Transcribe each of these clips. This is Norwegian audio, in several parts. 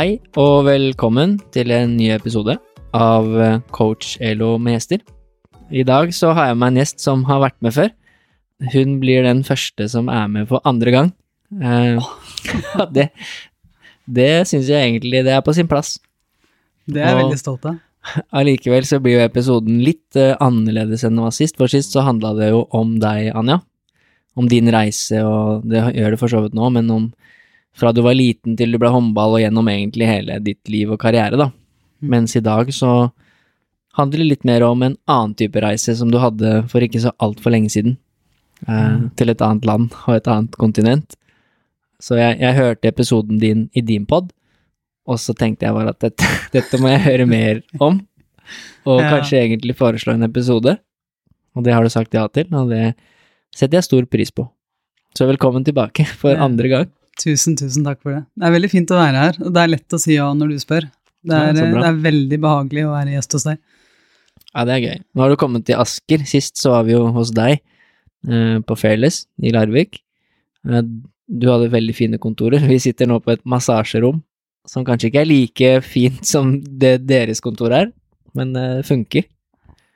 Hei og velkommen til en ny episode av eh, Coach Elo med gjester. I dag så har jeg med en gjest som har vært med før. Hun blir den første som er med for andre gang. Eh, det det syns jeg egentlig det er på sin plass. Det er jeg Og- veldig stolt av. Allikevel så blir jo episoden litt eh, annerledes enn den var sist. For sist så handla det jo om deg, Anja. Om din reise, og det gjør det for så vidt nå, men om fra du var liten til du ble håndball, og gjennom egentlig hele ditt liv og karriere, da. Mens i dag så handler det litt mer om en annen type reise som du hadde for ikke så altfor lenge siden. Eh, til et annet land og et annet kontinent. Så jeg, jeg hørte episoden din i din pod, og så tenkte jeg bare at dette, dette må jeg høre mer om. Og Ja. kanskje egentlig foreslå en episode. Og det har du sagt ja til, og det setter jeg stor pris på. Så velkommen tilbake for andre gang. Tusen, tusen takk for det. Det er veldig fint å være her, og det er lett å si ja når du spør. Det er, ja, det er veldig behagelig å være gjest hos deg. Ja, det er gøy. Nå har du kommet til Asker. Sist så var vi jo hos deg eh, på Fairless i Larvik. Eh, du hadde veldig fine kontorer. Vi sitter nå på et massasjerom som kanskje ikke er like fint som det deres kontor er, men eh, det funker.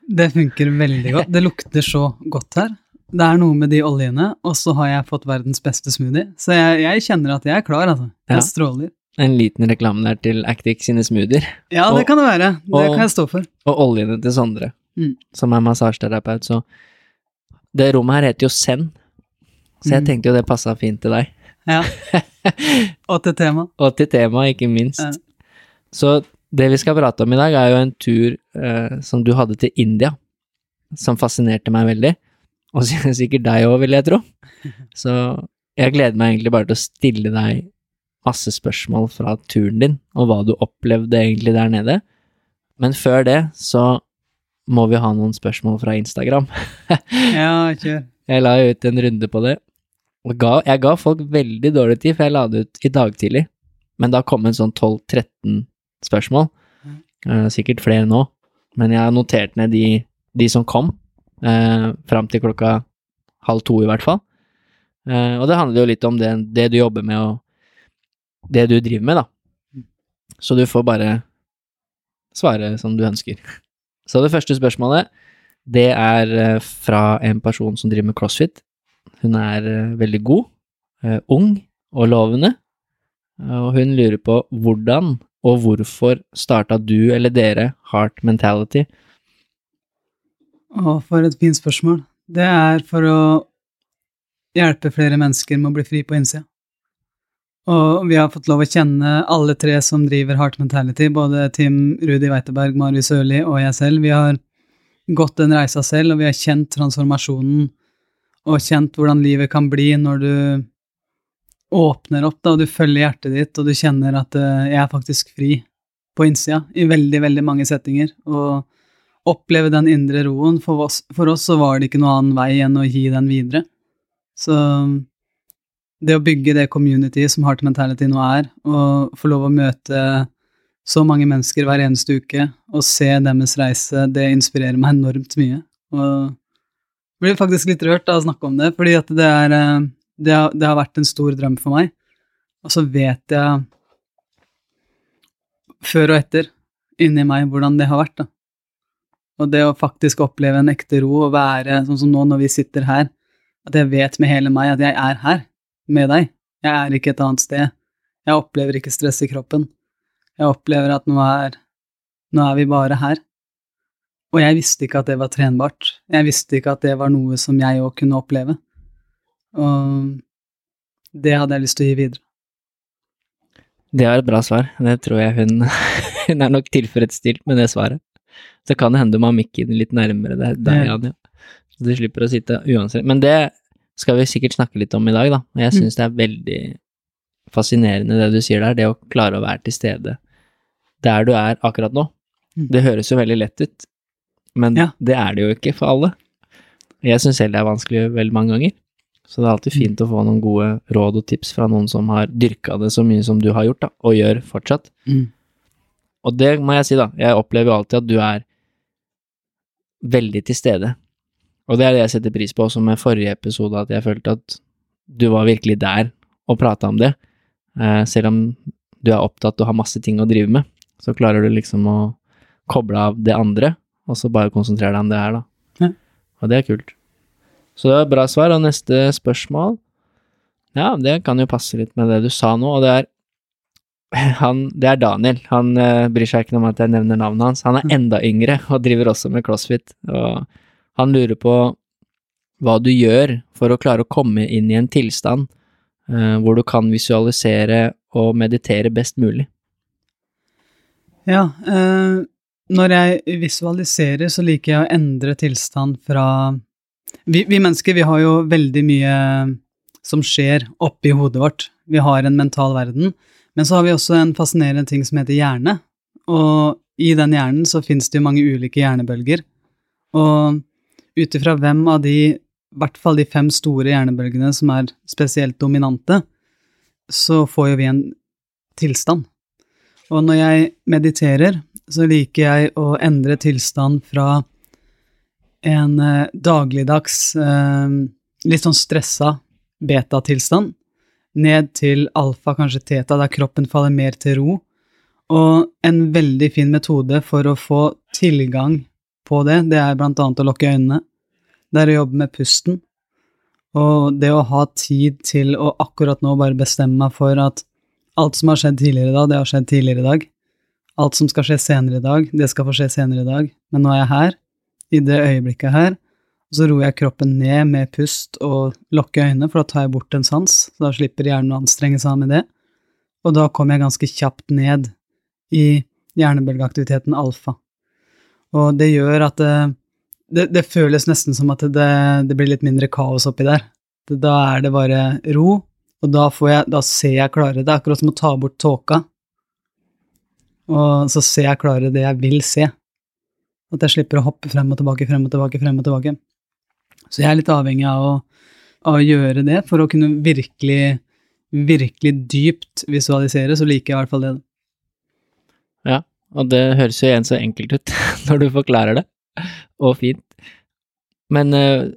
Det funker veldig godt. Det lukter så godt her. Det er noe med de oljene, og så har jeg fått verdens beste smoothie. Så jeg, jeg kjenner at jeg er klar, altså. Jeg Ja. stråler. En liten reklame der til Actic sine smoothier. Ja, Og- det kan det være. Det og- kan jeg stå for. Og oljene til Sondre, Mm. som er massasjeterapeut. Så det rommet her heter jo Zen, så jeg Mm. tenkte jo det passa fint til deg. Ja. Og til tema. Og til temaet, ikke minst. Ja. Så det vi skal prate om i dag, er jo en tur eh, som du hadde til India, som fascinerte meg veldig. Og sikkert deg òg, vil jeg tro. Så jeg gleder meg egentlig bare til å stille deg masse spørsmål fra turen din, og hva du opplevde egentlig der nede. Men før det så må vi ha noen spørsmål fra Instagram. Ja, kjør. Jeg la jo ut en runde på det. Og ga, jeg ga folk veldig dårlig tid, for jeg la det ut i dag tidlig. Men da kom en sånn 12-13 spørsmål. Eh, sikkert flere nå. Men jeg har notert ned de, de som kom, eh, fram til klokka halv to i hvert fall. Eh, og det handler jo litt om det, det du jobber med, og det du driver med, da. Så du får bare svare som du ønsker. Så det første spørsmålet, det er eh, fra en person som driver med crossfit. Hun er eh, veldig god, eh, ung og lovende, og hun lurer på hvordan og hvorfor starta du eller dere Heart Mentality? Å, for et fint spørsmål. Det er for å hjelpe flere mennesker med å bli fri på innsida. Og vi har fått lov å kjenne alle tre som driver Heart Mentality, både Tim Rudi Weiteberg, Marius Sørli og jeg selv. Vi har gått den reisa selv, og vi har kjent transformasjonen og kjent hvordan livet kan bli når du åpner opp da, og du følger hjertet ditt, og du kjenner at eh, jeg er faktisk fri på innsida i veldig, veldig mange settinger. Og oppleve den indre roen. For oss, for oss så var det ikke noen annen vei enn å gi den videre. Så det å bygge det community som Heart Mentality nå er, og få lov å møte så mange mennesker hver eneste uke og se deres reise, det inspirerer meg enormt mye. Og jeg blir faktisk litt rørt av å snakke om det, fordi at det er eh, det har, det har vært en stor drøm for meg. Og så vet jeg før og etter inni meg hvordan det har vært, da. Og det å faktisk oppleve en ekte ro og være sånn som nå når vi sitter her, at jeg vet med hele meg at jeg er her med deg. Jeg er ikke et annet sted. Jeg opplever ikke stress i kroppen. Jeg opplever at nå er, nå er vi bare her. Og jeg visste ikke at det var trenbart. Jeg visste ikke at det var noe som jeg òg kunne oppleve. Og det hadde jeg lyst til å gi videre. Det var et bra svar. Det tror jeg hun Hun er nok tilfredsstilt med det svaret. Så kan det hende du må ha mikken litt nærmere deg, deg Anja. Så du slipper å sitte uansett. Men det, skal vi sikkert snakke litt om i dag, da. Og jeg Mm. syns det er veldig fascinerende det du sier der, det å klare å være til stede der du er akkurat nå. Mm. Det høres jo veldig lett ut, men Ja. det er det jo ikke for alle. Jeg syns selv det er vanskelig veldig mange ganger. Så det er alltid Mm. fint å få noen gode råd og tips fra noen som har dyrka det så mye som du har gjort, da, og gjør fortsatt. Og det må jeg si, da. Jeg opplever jo alltid at du er veldig til stede. Og det er det jeg setter pris på, også med forrige episode, at jeg følte at du var virkelig der og prata om det. Eh, selv om du er opptatt og har masse ting å drive med, så klarer du liksom å koble av det andre, og så bare konsentrere deg om det her, da. Ja. Og det er kult. Så det var et bra svar. Og neste spørsmål Ja, det kan jo passe litt med det du sa nå, og det er han, det er Daniel. Han uh, bryr seg ikke om at jeg nevner navnet hans. Han er enda yngre og driver også med crossfit. Og han lurer på hva du gjør for å klare å komme inn i en tilstand uh, hvor du kan visualisere og meditere best mulig. Ja, uh, når jeg visualiserer, så liker jeg å endre tilstand fra vi, vi mennesker, vi har jo veldig mye som skjer oppi hodet vårt. Vi har en mental verden, men så har vi også en fascinerende ting som heter hjerne. Og i den hjernen så finnes det jo mange ulike hjernebølger. Og ut ifra hvem av de, i hvert fall de fem store hjernebølgene som er spesielt dominante, så får jo vi en tilstand. Og når jeg mediterer, så liker jeg å endre tilstand fra en eh, dagligdags, eh, litt sånn stressa beta-tilstand, ned til alfa, kanskje teta, der kroppen faller mer til ro. Og en veldig fin metode for å få tilgang på det, det er blant annet å lukke øynene. Det er å jobbe med pusten. Og det å ha tid til å akkurat nå bare bestemme meg for at alt som har skjedd tidligere i dag, det har skjedd tidligere i dag. Alt som skal skje senere i dag, det skal få skje senere i dag. Men nå er jeg her, i det øyeblikket her, og så roer jeg kroppen ned med pust og lukker øynene, for da tar jeg bort en sans, så da slipper hjernen å anstrenge seg med det. Og da kommer jeg ganske kjapt ned i hjernebølgeaktiviteten alfa. Og det gjør at det, det, det føles nesten som at det, det blir litt mindre kaos oppi der. Da er det bare ro, og da, jeg, da ser jeg klarere. Det er akkurat som å ta bort tåka, og så ser jeg klarere det jeg vil se. At jeg slipper å hoppe frem og tilbake, frem og tilbake, frem og tilbake. Så jeg er litt avhengig av å, av å gjøre det for å kunne virkelig, virkelig dypt visualisere, så liker jeg i hvert fall det. Ja, og det høres jo igjen så enkelt ut når du forklarer det, og fint. Men uh,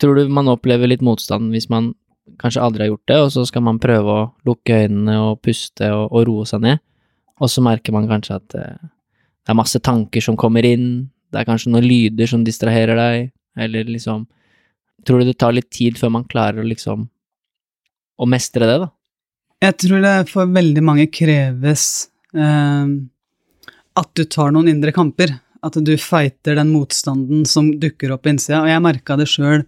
tror du man opplever litt motstand hvis man kanskje aldri har gjort det, og så skal man prøve å lukke øynene og puste og, og roe seg ned, og så merker man kanskje at uh, det er masse tanker som kommer inn, det er kanskje noen lyder som distraherer deg, eller liksom Tror du det tar litt tid før man klarer å liksom å mestre det, da? Jeg tror det for veldig mange kreves eh, at du tar noen indre kamper. At du fighter den motstanden som dukker opp på innsida. Og jeg merka det sjøl.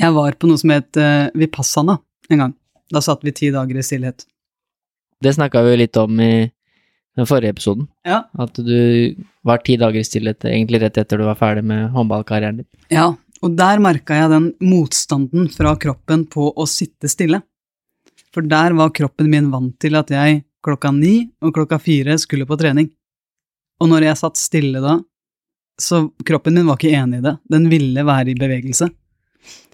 Jeg var på noe som het eh, Vipassana en gang. Da satt vi ti dager i stillhet. Det snakka vi jo litt om i den forrige episoden. Ja. At du var ti dager i stillhet, egentlig rett etter du var ferdig med håndballkarrieren din. ja. Og der merka jeg den motstanden fra kroppen på å sitte stille. For der var kroppen min vant til at jeg klokka ni og klokka fire skulle på trening. Og når jeg satt stille da, så kroppen min var ikke enig i det. Den ville være i bevegelse.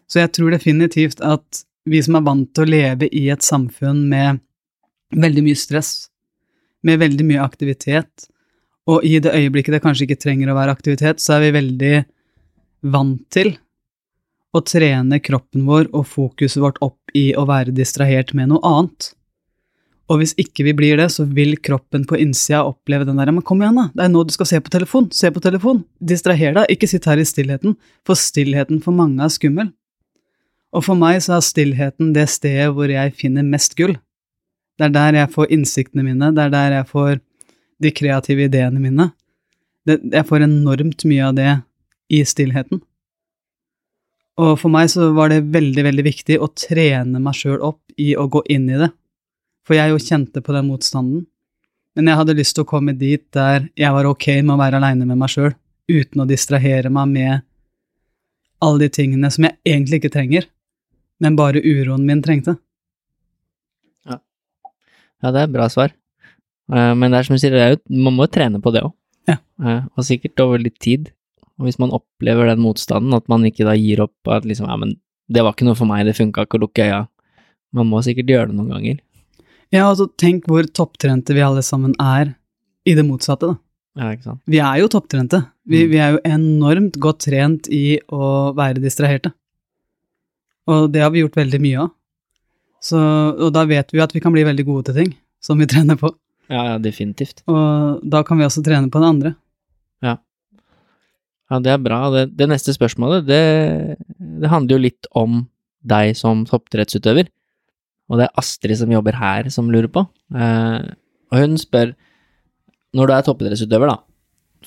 Så jeg tror definitivt at vi som er vant til å leve i et samfunn med veldig mye stress, med veldig mye aktivitet, og i det øyeblikket det kanskje ikke trenger å være aktivitet, så er vi veldig vant til å trene kroppen vår og fokuset vårt opp i å være distrahert med noe annet. Og hvis ikke vi blir det, så vil kroppen på innsida oppleve den der Men kom igjen, da, det er nå du skal se på telefon, se på telefon, distraher deg, ikke sitt her i stillheten, for stillheten for mange er skummel. Og for meg så er stillheten det stedet hvor jeg finner mest gull. Det er der jeg får innsiktene mine, det er der jeg får de kreative ideene mine. Det, jeg får enormt mye av det i stillheten. Og for meg så var det veldig, veldig viktig å trene meg sjøl opp i å gå inn i det. For jeg jo kjente på den motstanden. Men jeg hadde lyst til å komme dit der jeg var ok med å være aleine med meg sjøl, uten å distrahere meg med alle de tingene som jeg egentlig ikke trenger. men bare uroen min trengte. Ja, det er et bra svar. Eh, Men det er som du sier, det man må jo trene på det òg. Ja. Og sikkert over litt tid. Og hvis man opplever den motstanden, at man ikke da gir opp at liksom, ja, men det var ikke noe for meg, det funka ikke å lukke øya. Man må sikkert gjøre det noen ganger. Ja, altså tenk hvor topptrente vi alle sammen er i det motsatte, da. Ja, ikke sant. Vi er jo topptrente. Vi, Mm. vi er jo enormt godt trent i å være distraherte. Og det har vi gjort veldig mye av. Så, og da vet vi jo at vi kan bli veldig gode til ting som vi trener på. Ja, ja, definitivt. Og da kan vi også trene på det andre. Ja, det er bra. Det, det neste spørsmålet, det, det handler jo litt om deg som toppidrettsutøver. Og det er Astrid som jobber her, som lurer på. Eh, og hun spør, når du er toppidrettsutøver, da,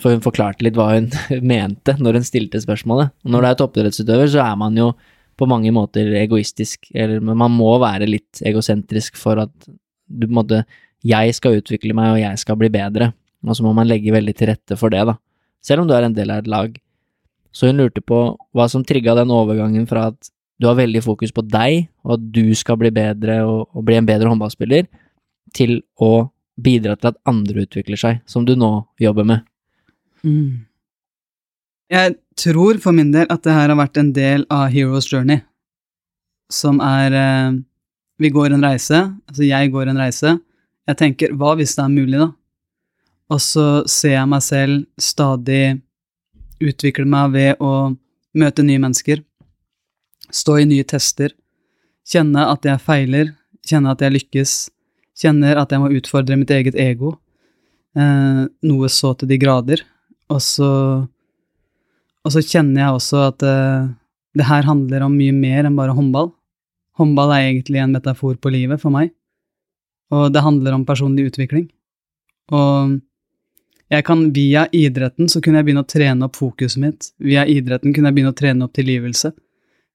for hun forklarte litt hva hun mente når hun stilte spørsmålet. Når du er toppidrettsutøver, så er man jo på mange måter egoistisk, eller man må være litt egosentrisk for at du på en måte Jeg skal utvikle meg, og jeg skal bli bedre. Og så må man legge veldig til rette for det, da selv om du er en del av et lag. Så hun lurte på hva som trigga den overgangen fra at du har veldig fokus på deg, og at du skal bli bedre og, og bli en bedre håndballspiller, til å bidra til at andre utvikler seg, som du nå jobber med. Mm. Jeg tror for min del at det her har vært en del av Heroes Journey, som er eh, Vi går en reise, altså jeg går en reise. Jeg tenker, hva hvis det er mulig, da? Og så ser jeg meg selv stadig utvikle meg ved å møte nye mennesker, stå i nye tester, kjenne at jeg feiler, kjenne at jeg lykkes, kjenner at jeg må utfordre mitt eget ego, eh, noe så til de grader. Og så, og så kjenner jeg også at eh, det her handler om mye mer enn bare håndball. Håndball er egentlig en metafor på livet for meg, og det handler om personlig utvikling. Og jeg kan via idretten så kunne jeg begynne å trene opp fokuset mitt. Via idretten kunne jeg begynne å trene opp tilgivelse.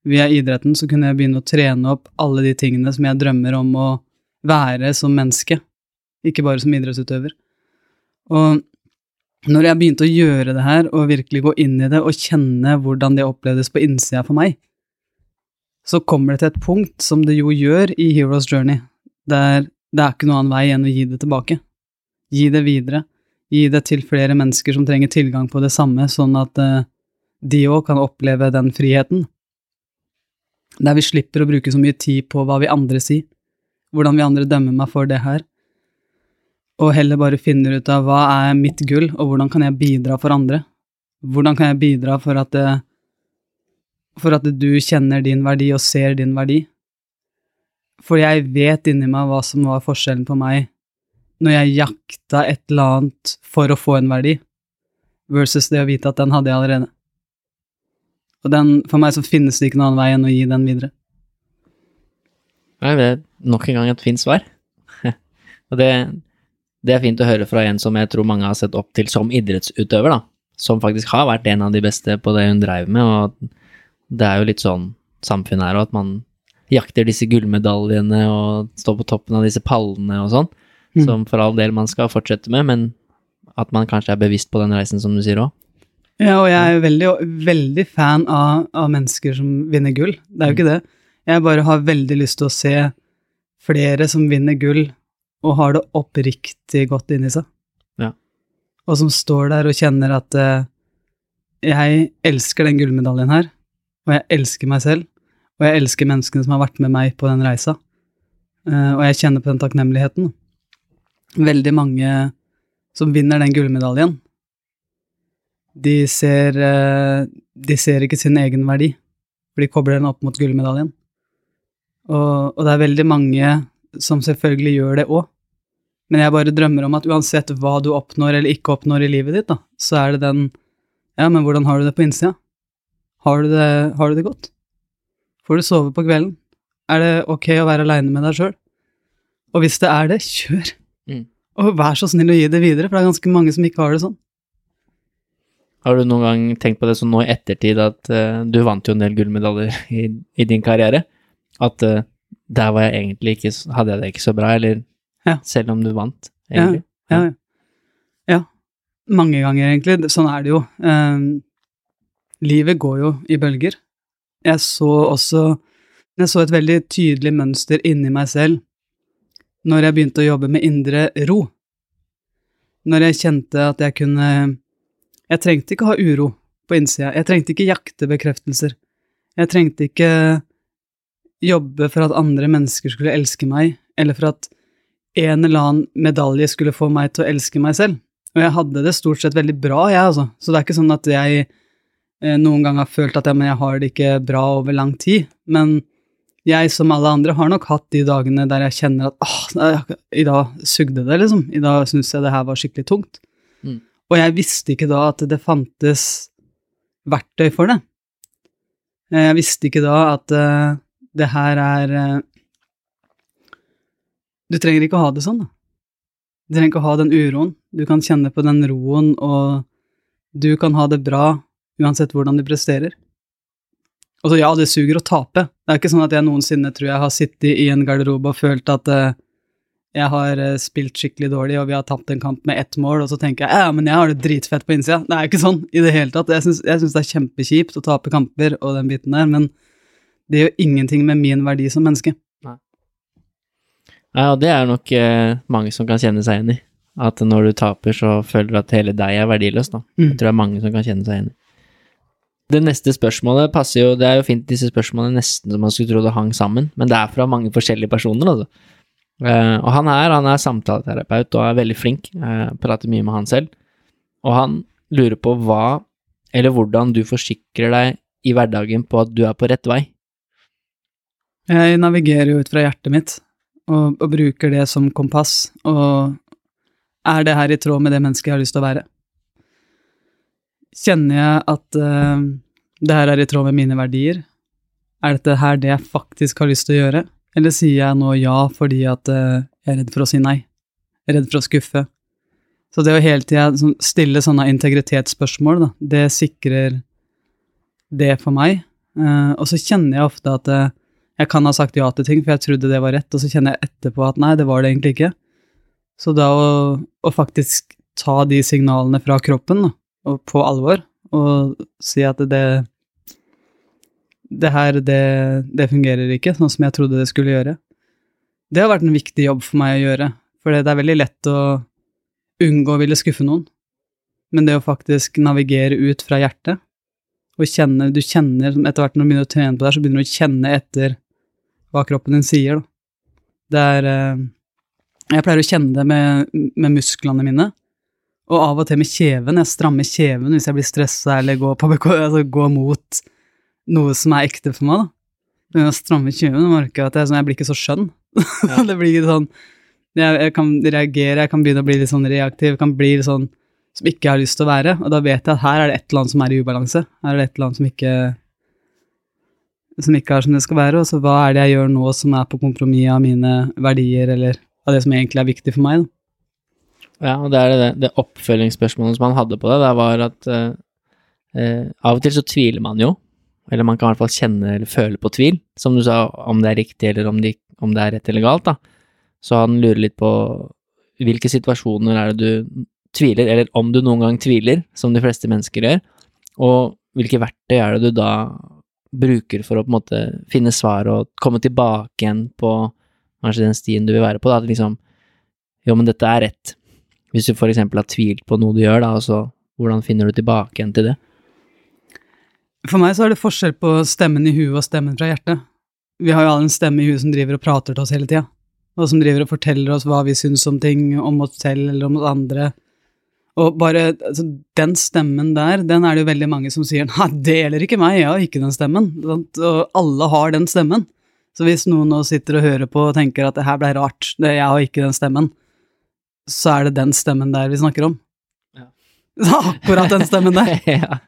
Via idretten så kunne jeg begynne å trene opp alle de tingene som jeg drømmer om å være som menneske, ikke bare som idrettsutøver. Og når jeg begynte å gjøre det her, og virkelig gå inn i det, og kjenne hvordan det opplevdes på innsida for meg, så kommer det til et punkt, som det jo gjør i Heroes Journey, der det er ikke noen annen vei enn å gi det tilbake. Gi det videre. Gi det til flere mennesker som trenger tilgang på det samme, sånn at eh, de òg kan oppleve den friheten. Der vi slipper å bruke så mye tid på hva vi andre sier, hvordan vi andre dømmer meg for det her, og heller bare finner ut av hva er mitt gull, og hvordan kan jeg bidra for andre? Hvordan kan jeg bidra for at, eh, for at du kjenner din verdi og ser din verdi? For jeg vet inni meg hva som var forskjellen på meg når jeg jakta et eller annet for å få en verdi, versus det å vite at den hadde jeg allerede. Og den, for meg så finnes det ikke noen annen vei enn å gi den videre. Nei, det er nok en gang et fint svar. og det, det er fint å høre fra en som jeg tror mange har sett opp til som idrettsutøver, da. Som faktisk har vært en av de beste på det hun dreiv med, og det er jo litt sånn samfunnet er, og at man jakter disse gullmedaljene og står på toppen av disse pallene og sånn, Mm. som for all del man skal fortsette med, men at man kanskje er bevisst på den reisen, som du sier òg. Ja, og jeg er veldig, veldig fan av, av mennesker som vinner gull. Det er jo ikke det. Jeg bare har veldig lyst til å se flere som vinner gull, og har det oppriktig godt inni seg. Ja. Og som står der og kjenner at uh, jeg elsker den gullmedaljen her, og jeg elsker meg selv, og jeg elsker menneskene som har vært med meg på den reisa. Uh, og jeg kjenner på den takknemligheten. Veldig mange som vinner den gullmedaljen, de ser, eh, de ser ikke sin egen verdi, for de kobler den opp mot gullmedaljen. Og, og det er veldig mange som selvfølgelig gjør det òg, men jeg bare drømmer om at uansett hva du oppnår eller ikke oppnår i livet ditt, da, så er det den Ja, men hvordan har du det på innsida? Har du det, har du det godt? Får du sove på kvelden? Er det ok å være aleine med deg sjøl? Og hvis det er det, kjør! Og vær så snill å gi det videre, for det er ganske mange som ikke har det sånn. Har du noen gang tenkt på det sånn nå i ettertid, at uh, du vant jo en del gullmedaljer i, i din karriere, at uh, der var jeg egentlig ikke, hadde jeg det ikke så bra, eller Ja. selv om du vant, egentlig? Ja, ja. ja. Mange ganger, egentlig. Sånn er det jo. Ehm, livet går jo i bølger. Jeg så også Jeg så et veldig tydelig mønster inni meg selv når jeg begynte å jobbe med indre ro. Når jeg kjente at jeg kunne Jeg trengte ikke å ha uro på innsida. Jeg trengte ikke jakte bekreftelser. Jeg trengte ikke jobbe for at andre mennesker skulle elske meg, eller for at en eller annen medalje skulle få meg til å elske meg selv. Og jeg hadde det stort sett veldig bra, jeg, altså. Så det er ikke sånn at jeg eh, noen gang har følt at men jeg har det ikke bra over lang tid. Men jeg, som alle andre, har nok hatt de dagene der jeg kjenner at åh, i dag sugde det, liksom. I dag syns jeg det her var skikkelig tungt. Mm. Og jeg visste ikke da at det fantes verktøy for det. Eh, Jeg visste ikke da at uh, det her er uh, Du trenger ikke å ha det sånn, da. Du trenger ikke å ha den uroen. Du kan kjenne på den roen, og du kan ha det bra uansett hvordan du presterer. Og så ja, det suger å tape. Det er ikke sånn at jeg noensinne tror jeg har sittet i en garderobe og følt at uh, jeg har uh, spilt skikkelig dårlig, og vi har tapt en kamp med ett mål, og så tenker jeg ja, men jeg har det dritfett på innsida. Det er ikke sånn i det hele tatt. Jeg syns, det er kjempekjipt å tape kamper og den biten der, men det gjør ingenting med min verdi som menneske. Ja, og det er nok eh, mange som kan kjenne seg igjen i. At når du taper, så føler du at hele deg er verdiløs, da. Mm. Jeg tror det er mange som kan kjenne seg igjen i. Det neste spørsmålet passer jo Det er jo fint, disse spørsmålene nesten som man skulle tro det hang sammen, men det er fra mange forskjellige personer, altså. Uh, og han er, han er samtaleterapeut og er veldig flink, uh, prater mye med han selv, og han lurer på hva eller hvordan du forsikrer deg i hverdagen på at du er på rett vei. Jeg navigerer jo ut fra hjertet mitt, og, og bruker det som kompass, og er det her i tråd med det mennesket jeg har lyst til å være? Kjenner jeg at uh, det her er i tråd med mine verdier? Er dette her det jeg faktisk har lyst til å gjøre? Eller sier jeg nå ja fordi at uh, jeg er redd for å si nei? Jeg er redd for å skuffe? Så det å hele tida sånn, stille sånne integritetsspørsmål, da, det sikrer det for meg. Uh, og så kjenner jeg ofte at uh, jeg kan ha sagt ja til ting, for jeg trodde det var rett, og så kjenner jeg etterpå at nei, det var det egentlig ikke. Så da å, å faktisk ta de signalene fra kroppen da, på alvor, og si at det det her, det, det fungerer ikke sånn som jeg trodde det skulle gjøre. Det har vært en viktig jobb for meg å gjøre, for det er veldig lett å unngå å ville skuffe noen. Men det å faktisk navigere ut fra hjertet, og kjenne Du kjenner etter hvert når du begynner å trene på det så begynner du å kjenne etter hva kroppen din sier, da. Det er eh, Jeg pleier å kjenne det med, med musklene mine, og av og til med kjeven. Jeg strammer kjeven hvis jeg blir stressa eller går, på, altså går mot noe som er ekte for meg, da. Men å stramme kjeven merker jeg at jeg, sånn, jeg blir ikke så skjønn. Ja. det blir ikke sånn jeg, jeg kan reagere, jeg kan begynne å bli litt sånn reaktiv, jeg kan bli litt sånn som ikke har lyst til å være, og da vet jeg at her er det et eller annet som er i ubalanse. Her er det et eller annet som ikke som ikke er som det skal være, og så hva er det jeg gjør nå som er på kompromiss av mine verdier, eller av det som egentlig er viktig for meg, da. Ja, og det er det, det oppfølgingsspørsmålet som han hadde på det, det var at eh, eh, av og til så tviler man jo, eller man kan i hvert fall kjenne eller føle på tvil, som du sa, om det er riktig eller om det, om det er rett eller galt, da. Så han lurer litt på hvilke situasjoner er det du tviler, eller om du noen gang tviler, som de fleste mennesker gjør, og hvilke verktøy er det du da bruker for å på en måte finne svar og komme tilbake igjen på kanskje den stien du vil være på, da, at liksom, jo, men dette er rett. Hvis du eksempel har tvilt på noe du gjør, da, altså, hvordan finner du tilbake igjen til det? For meg så er det forskjell på stemmen i huet og stemmen fra hjertet. Vi har jo alle en stemme i huet som driver og prater til oss hele tida, og som driver og forteller oss hva vi syns om ting, om oss selv eller om oss andre. Og bare altså, den stemmen der, den er det jo veldig mange som sier nei, det gjelder ikke meg, jeg har ikke den stemmen. Og alle har den stemmen. Så hvis noen nå sitter og hører på og tenker at det her ble rart, det, jeg har ikke den stemmen, så er det den stemmen der vi snakker om. Ja. Akkurat den stemmen der. ja.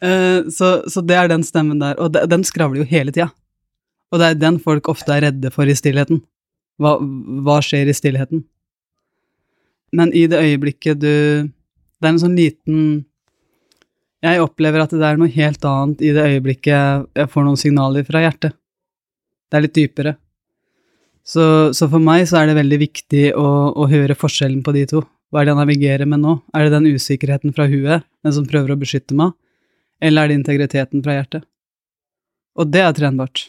Eh, så, så det er den stemmen der, og de, den skravler jo hele tida. Og det er den folk ofte er redde for i stillheten. Hva, hva skjer i stillheten? Men i det øyeblikket du Det er en sånn liten Jeg opplever at det er noe helt annet i det øyeblikket jeg får noen signaler fra hjertet. Det er litt dypere. Så, så for meg så er det veldig viktig å, å høre forskjellen på de to. Hva er det jeg navigerer med nå? Er det den usikkerheten fra huet, den som prøver å beskytte meg, eller er det integriteten fra hjertet? Og det er trenbart.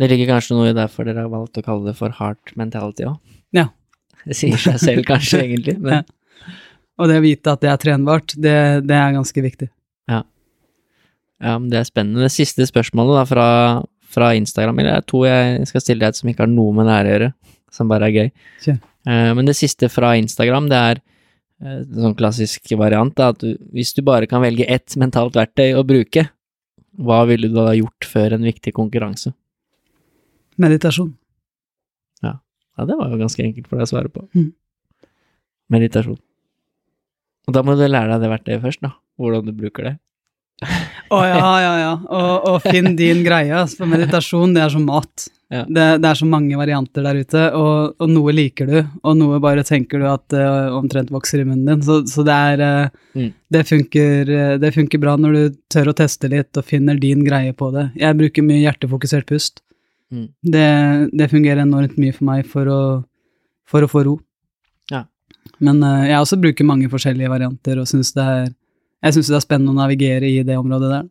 Det ligger kanskje noe i derfor dere har valgt å kalle det for hard mentality òg. Ja. Det sier seg selv kanskje, egentlig, men Og det å vite at det er trenbart, det, det er ganske viktig. ja, men det er spennende. Det siste spørsmålet da fra, fra Instagram, eller det er to jeg skal stille deg som ikke har noe med det her å gjøre, som bare er gøy. Ja. Eh, men det siste fra Instagram, det er eh, en sånn klassisk variant, da, at du, hvis du bare kan velge ett mentalt verktøy å bruke, hva ville du da gjort før en viktig konkurranse? Meditasjon. Ja, det var jo ganske enkelt for deg å svare på. Mm. Meditasjon. Og da må du lære deg det verktøyet først, da. Hvordan du bruker det. Å ja, ja, ja. Og, og finn din greie. For meditasjon, det er som mat. Ja. Det, det er så mange varianter der ute, og, og noe liker du, og noe bare tenker du at uh, omtrent vokser i munnen din. Så, så det er uh, Mm. det, funker, eh, det funker bra når du tør å teste litt og finner din greie på det. Jeg bruker mye hjertefokusert pust. Mm. Det, det fungerer enormt mye for meg for å, for å få ro. Ja. Men jeg også bruker mange forskjellige varianter, og synes det er, jeg syns det er spennende å navigere i det området der.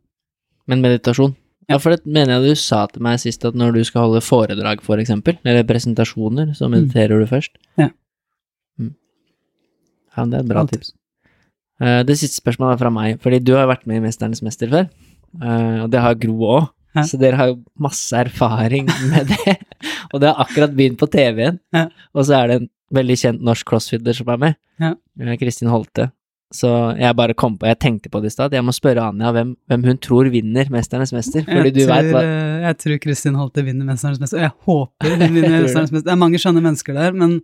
Men meditasjon? Ja, for det mener jeg du sa til meg sist, at når du skal holde foredrag, for eksempel, eller presentasjoner, så mediterer du først. Ja. Mm. Ja, det er et bra Altid. tips. Uh, det siste spørsmålet er fra meg, fordi du har vært med i Mesternes mester før, uh, og det har Gro òg, så dere har jo masse erfaring med det. og det har akkurat begynt på TV-en, Ja. og så er det en veldig kjent norsk crossfitter som er med, Ja. eh, Holte. Så jeg bare kom på, jeg tenkte på det i stad, jeg må spørre Anja hvem, hvem hun tror vinner Mesternes mester, fordi jeg, du tror, vet hva eh, jeg tror Kristin Holte vinner Mesternes mester, jeg håper hun vinner Mesternes mester. Det er mange skjønne mennesker der, men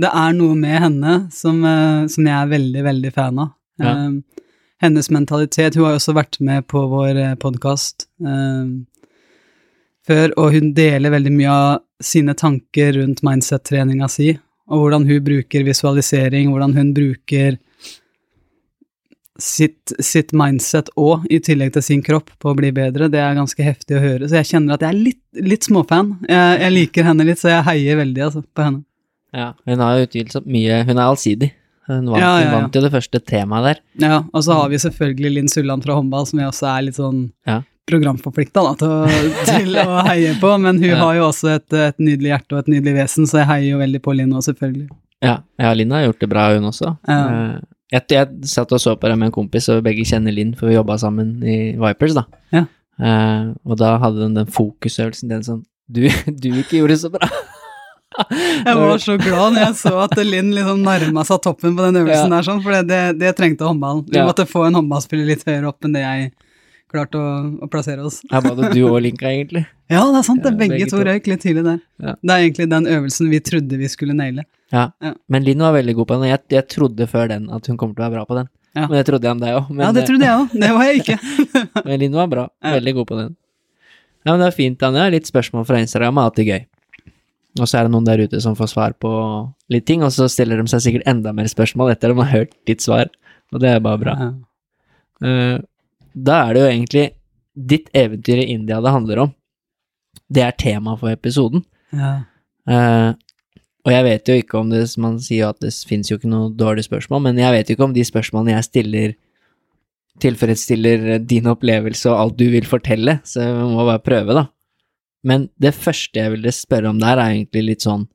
det er noe med henne som, eh, som jeg er veldig, veldig fan av. Ja. Eh, hennes mentalitet Hun har jo også vært med på vår podkast før, og hun deler veldig mye av sine tanker rundt mindset-treninga si, og hvordan hun bruker visualisering, hvordan hun bruker sitt, sitt mindset og i tillegg til sin kropp på å bli bedre, det er ganske heftig å høre. Så jeg kjenner at jeg er litt, litt småfan. Jeg, jeg liker henne litt, så jeg heier veldig altså, på henne. Ja, hun har utvilsomt mye Hun er allsidig. Hun vant, Ja, ja, ja. hun vant jo det første temaet der. Ja, og så har vi selvfølgelig Linn Sulland fra håndball, som jeg også er litt sånn Ja. programforplikta til, til å heie på, men hun har jo også et, et nydelig hjerte og et nydelig vesen, så jeg heier jo veldig på Linn òg, selvfølgelig. Ja, ja Linn har gjort det bra, hun også. Ja. Jeg, jeg satt og så på det med en kompis, og begge kjenner Linn, for vi jobba sammen i Vipers, da. Ja. Uh, og da hadde den den fokusøvelsen, den sånn Du, du ikke gjorde så bra. Jeg var så glad når jeg så at Linn liksom nærma seg toppen på den øvelsen Ja. der, sånn, for det, det, det trengte håndballen. Vi Ja. måtte få en håndballspiller litt høyere opp enn det jeg klarte å, å plassere oss. Her var det du og Linka, egentlig. Ja, det er sant, det. er begge, begge to røyk litt tidlig der. Ja. Det er egentlig den øvelsen vi trodde vi skulle naile. Ja. Ja. Men Linn var veldig god på den, og jeg, jeg trodde før den at hun kommer til å være bra på den. Ja. Men det trodde jeg om deg òg. ja, det trodde jeg òg. Det var jeg ikke. Men Linn var bra. Veldig god på den. Ja, men det er fint, Anja. Litt spørsmål fra Instagram er alltid gøy. Og så er det noen der ute som får svar på litt ting, og så stiller de seg sikkert enda mer spørsmål etter at de har hørt ditt svar, og det er bare bra. Eh, da er det jo egentlig ditt eventyr i India det handler om. Det er tema for episoden. Ja. Uh, og jeg vet jo ikke om det Man sier jo at det fins jo ikke noe dårlige spørsmål, men jeg vet jo ikke om de spørsmålene jeg stiller, tilfredsstiller din opplevelse og alt du vil fortelle, så vi må bare prøve, da. Men det første jeg ville spørre om der, er egentlig litt sånn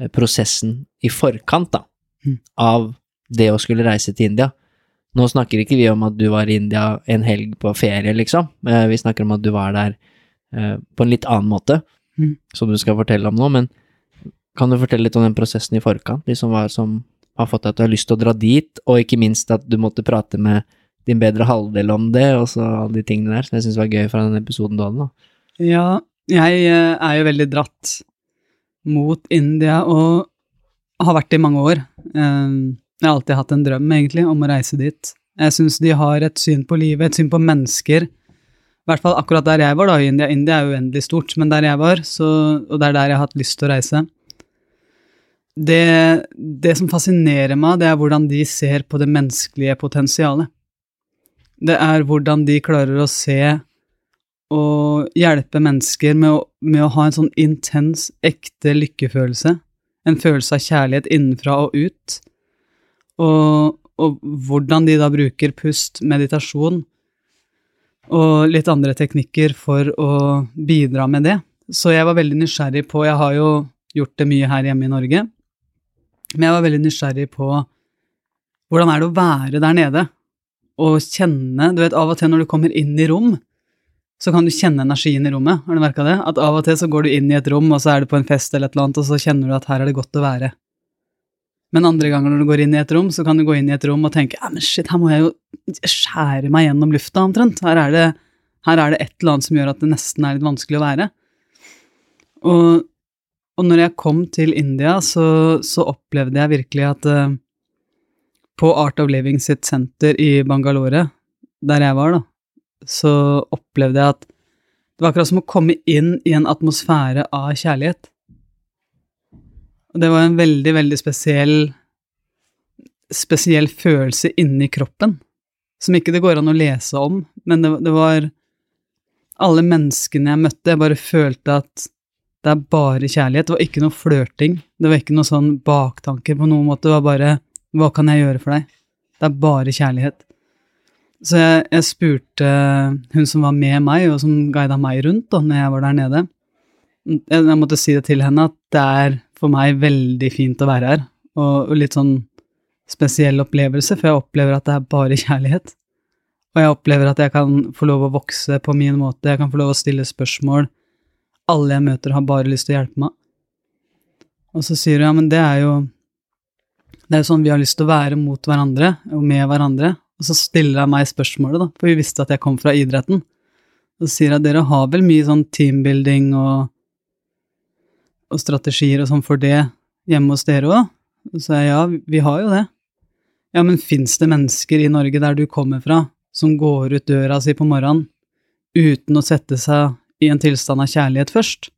eh, prosessen i forkant, da, Mm. av det å skulle reise til India. Nå snakker ikke vi om at du var i India en helg på ferie, liksom. Eh, Vi snakker om at du var der på en litt annen måte, Mm. som du skal fortelle om nå. Men kan du fortelle litt om den prosessen i forkant, De som var som har fått deg til å ha lyst til å dra dit, og ikke minst at du måtte prate med din bedre halvdel om det, og så alle de tingene der, som jeg syns var gøy fra den episoden du hadde, da. Ja, jeg eh, er jo veldig dratt mot India og har vært det i mange år. Eh, Jeg har alltid hatt en drøm, egentlig, om å reise dit. Jeg syns de har et syn på livet, et syn på mennesker. I hvert fall akkurat der jeg var, da, i India. India er jo uendelig stort, men der jeg var, så, og det er der jeg har hatt lyst til å reise. Det, det som fascinerer meg, det er hvordan de ser på det menneskelige potensialet. Det er hvordan de klarer å se og hjelpe mennesker med å, med å ha en sånn intens, ekte lykkefølelse. En følelse av kjærlighet innenfra og ut. Og, og hvordan de da bruker pust, meditasjon, og litt andre teknikker for å bidra med det. Så jeg var veldig nysgjerrig på Jeg har jo gjort det mye her hjemme i Norge, men jeg var veldig nysgjerrig på hvordan er det å være der nede og kjenne Du vet, av og til når du kommer inn i rom, så kan du kjenne energien i rommet. Har du merka det? At av og til så går du inn i et rom, og så er du på en fest eller et eller annet, og så kjenner du at her er det godt å være. Men andre ganger når du går inn i et rom, så kan du gå inn i et rom og tenke ja, men shit, her må jeg jo skjære meg gjennom lufta omtrent. Her er, det, her er det et eller annet som gjør at det nesten er litt vanskelig å være. Og, og når jeg kom til India, så, så opplevde jeg virkelig at uh, på Art of Living sitt senter i Bangalore, der jeg var, da, så opplevde jeg at det var akkurat som å komme inn i en atmosfære av kjærlighet. Og det var en veldig, veldig spesiell spesiell følelse inni kroppen, som ikke det går an å lese om, men det, det var alle menneskene jeg møtte, jeg bare følte at det er bare kjærlighet. Det var ikke noe flørting, det var ikke noe sånn baktanker på noen måte, det var bare hva kan jeg gjøre for deg? Det er bare kjærlighet. Så jeg, jeg, spurte hun som var med meg, og som guida meg rundt da når jeg var der nede. Jeg, jeg, måtte si det til henne at det er for meg veldig fint å være her, og, litt sånn spesiell opplevelse, for jeg opplever at det er bare kjærlighet. Og jeg opplever at jeg kan få lov å vokse på min måte, jeg kan få lov å stille spørsmål. Alle jeg møter, har bare lyst til å hjelpe meg. Og så sier hun ja, men det er jo det er jo sånn vi har lyst til å være mot hverandre og med hverandre. Og så stiller hun meg spørsmålet, da, for vi visste at jeg kom fra idretten. Og så sier hun at dere har vel mye sånn teambuilding og, og strategier og sånn for det hjemme hos dere òg? Og så sa jeg ja, vi har jo det. Ja, men fins det mennesker i Norge der du kommer fra, som går ut døra si på morgenen uten å sette seg i en tilstand av kjærlighet først?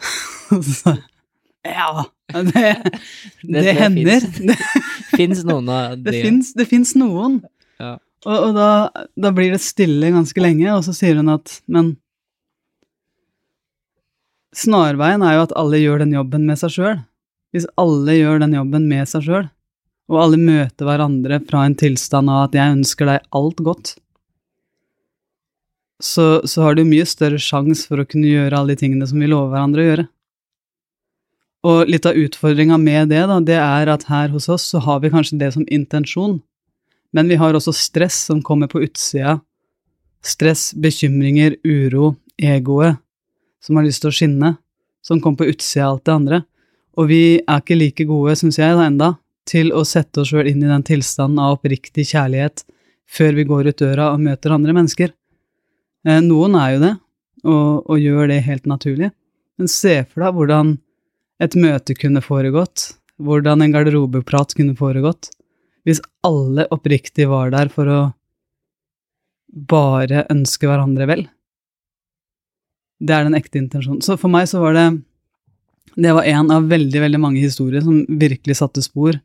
så, ja, det, det, det hender. Det fins noen av de Det fins noen. Ja. Og, og da, da, blir det stille ganske lenge, og så sier hun at men Snarveien er jo at alle gjør den jobben med seg sjøl. Hvis alle gjør den jobben med seg sjøl, og alle møter hverandre fra en tilstand av at 'jeg ønsker deg alt godt', så, så har du mye større sjanse for å kunne gjøre alle de tingene som vi lover hverandre å gjøre. Og litt av utfordringa med det, da, det er at her hos oss så har vi kanskje det som intensjon, men vi har også stress som kommer på utsida. Stress, bekymringer, uro, egoet som har lyst til å skinne, som kommer på utsida av alt det andre. Og vi er ikke like gode, syns jeg, da enda, til å sette oss sjøl inn i den tilstanden av oppriktig kjærlighet før vi går ut døra og møter andre mennesker. Eh, noen er jo det, og, og gjør det helt naturlig, men se for deg hvordan et møte kunne foregått, hvordan en garderobeprat kunne foregått, hvis alle oppriktig var der for å bare ønske hverandre vel. Det er den ekte intensjonen. Så for meg så var det Det var en av veldig, veldig mange historier som virkelig satte spor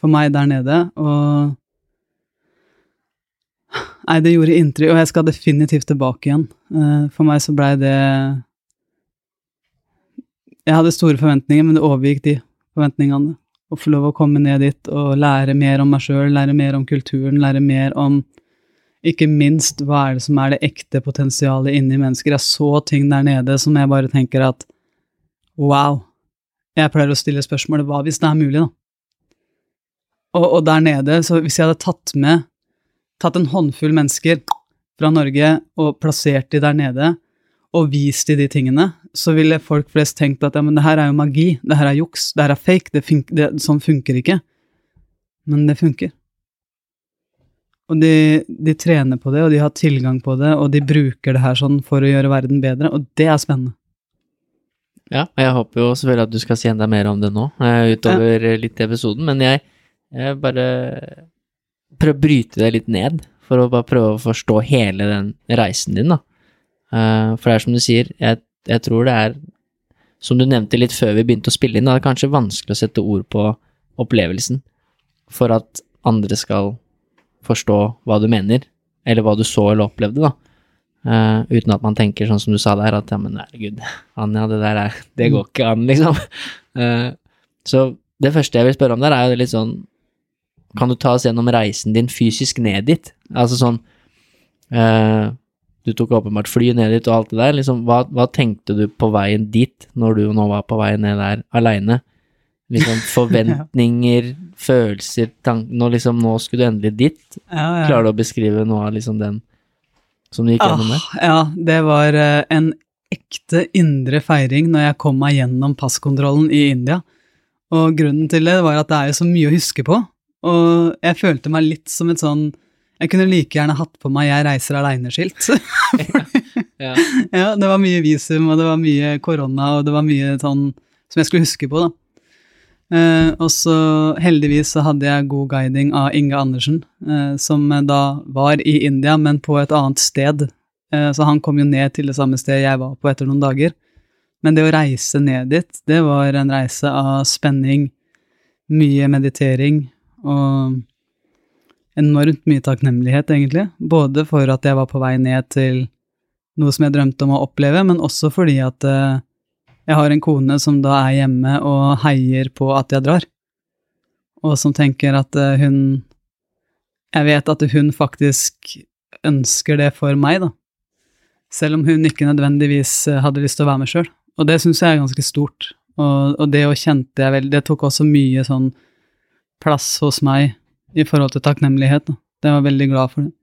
for meg der nede, og Nei, det gjorde inntrykk, og jeg skal definitivt tilbake igjen. Eh, for meg så blei det jeg hadde store forventninger, men det overgikk de forventningene. Å få lov å komme ned dit og lære mer om meg sjøl, lære mer om kulturen, lære mer om ikke minst hva er det som er det ekte potensialet inni mennesker. Jeg så ting der nede som jeg bare tenker at wow. Jeg pleier å stille spørsmålet hva hvis det er mulig, da? Og, og der nede, så hvis jeg hadde tatt med tatt en håndfull mennesker fra Norge og plassert de der nede, og vist de de tingene, så ville folk flest tenkt at ja, men det her er jo magi, det her er juks, det her er fake, det fun det, sånn funker ikke. Men det funker. Og de, de, trener på det, og de har tilgang på det, og de bruker det her sånn for å gjøre verden bedre, og det er spennende. Ja, og jeg håper jo selvfølgelig at du skal si enda mer om det nå, eh, utover ja. litt i episoden, men jeg, jeg bare prøver å bryte det litt ned, for å bare prøve å forstå hele den reisen din, da. Uh, for det er som du sier, jeg, jeg, tror det er, som du nevnte litt før vi begynte å spille inn, det er kanskje vanskelig å sette ord på opplevelsen for at andre skal forstå hva du mener, eller hva du så eller opplevde, da. Uh, uten at man tenker sånn som du sa der, at ja, men herregud, Anja, det der er Det går ikke an, liksom. Uh, så det første jeg vil spørre om der, er jo litt sånn Kan du ta oss gjennom reisen din fysisk ned dit? Altså sånn uh, du tok åpenbart fly ned dit og alt det der. Liksom, hva, hva tenkte du på veien dit, når du nå var på vei ned der aleine? Liksom forventninger, følelser, tanker Nå liksom, nå skulle du endelig dit. Ja, ja. Klarer du å beskrive noe av liksom den som du gikk gjennom der? Ah, ja, det var eh, en ekte indre feiring når jeg kom meg gjennom passkontrollen i India. Og grunnen til det var at det er jo så mye å huske på. Og jeg følte meg litt som et sånn Jeg kunne like gjerne hatt på meg 'Jeg reiser aleine'-skilt. Ja. ja, det var mye visum, og det var mye korona, og det var mye sånn som jeg skulle huske på, da. Eh, og så heldigvis så hadde jeg god guiding av Inge Andersen, eh, som da var i India, men på et annet sted. Eh, så han kom jo ned til det samme stedet jeg var på etter noen dager. Men det å reise ned dit, det var en reise av spenning, mye meditering og enormt mye takknemlighet, egentlig. Både for at jeg var på vei ned til noe som jeg drømte om å oppleve, men også fordi at eh, jeg har en kone som da er hjemme og heier på at jeg drar, og som tenker at eh, hun Jeg vet at hun faktisk ønsker det for meg, da. Selv om hun ikke nødvendigvis eh, hadde lyst til å være med sjøl. Og det syns jeg er ganske stort. Og, og det å kjente jeg vel Det tok også mye sånn plass hos meg i forhold til takknemlighet. Da. Jeg var veldig glad for det.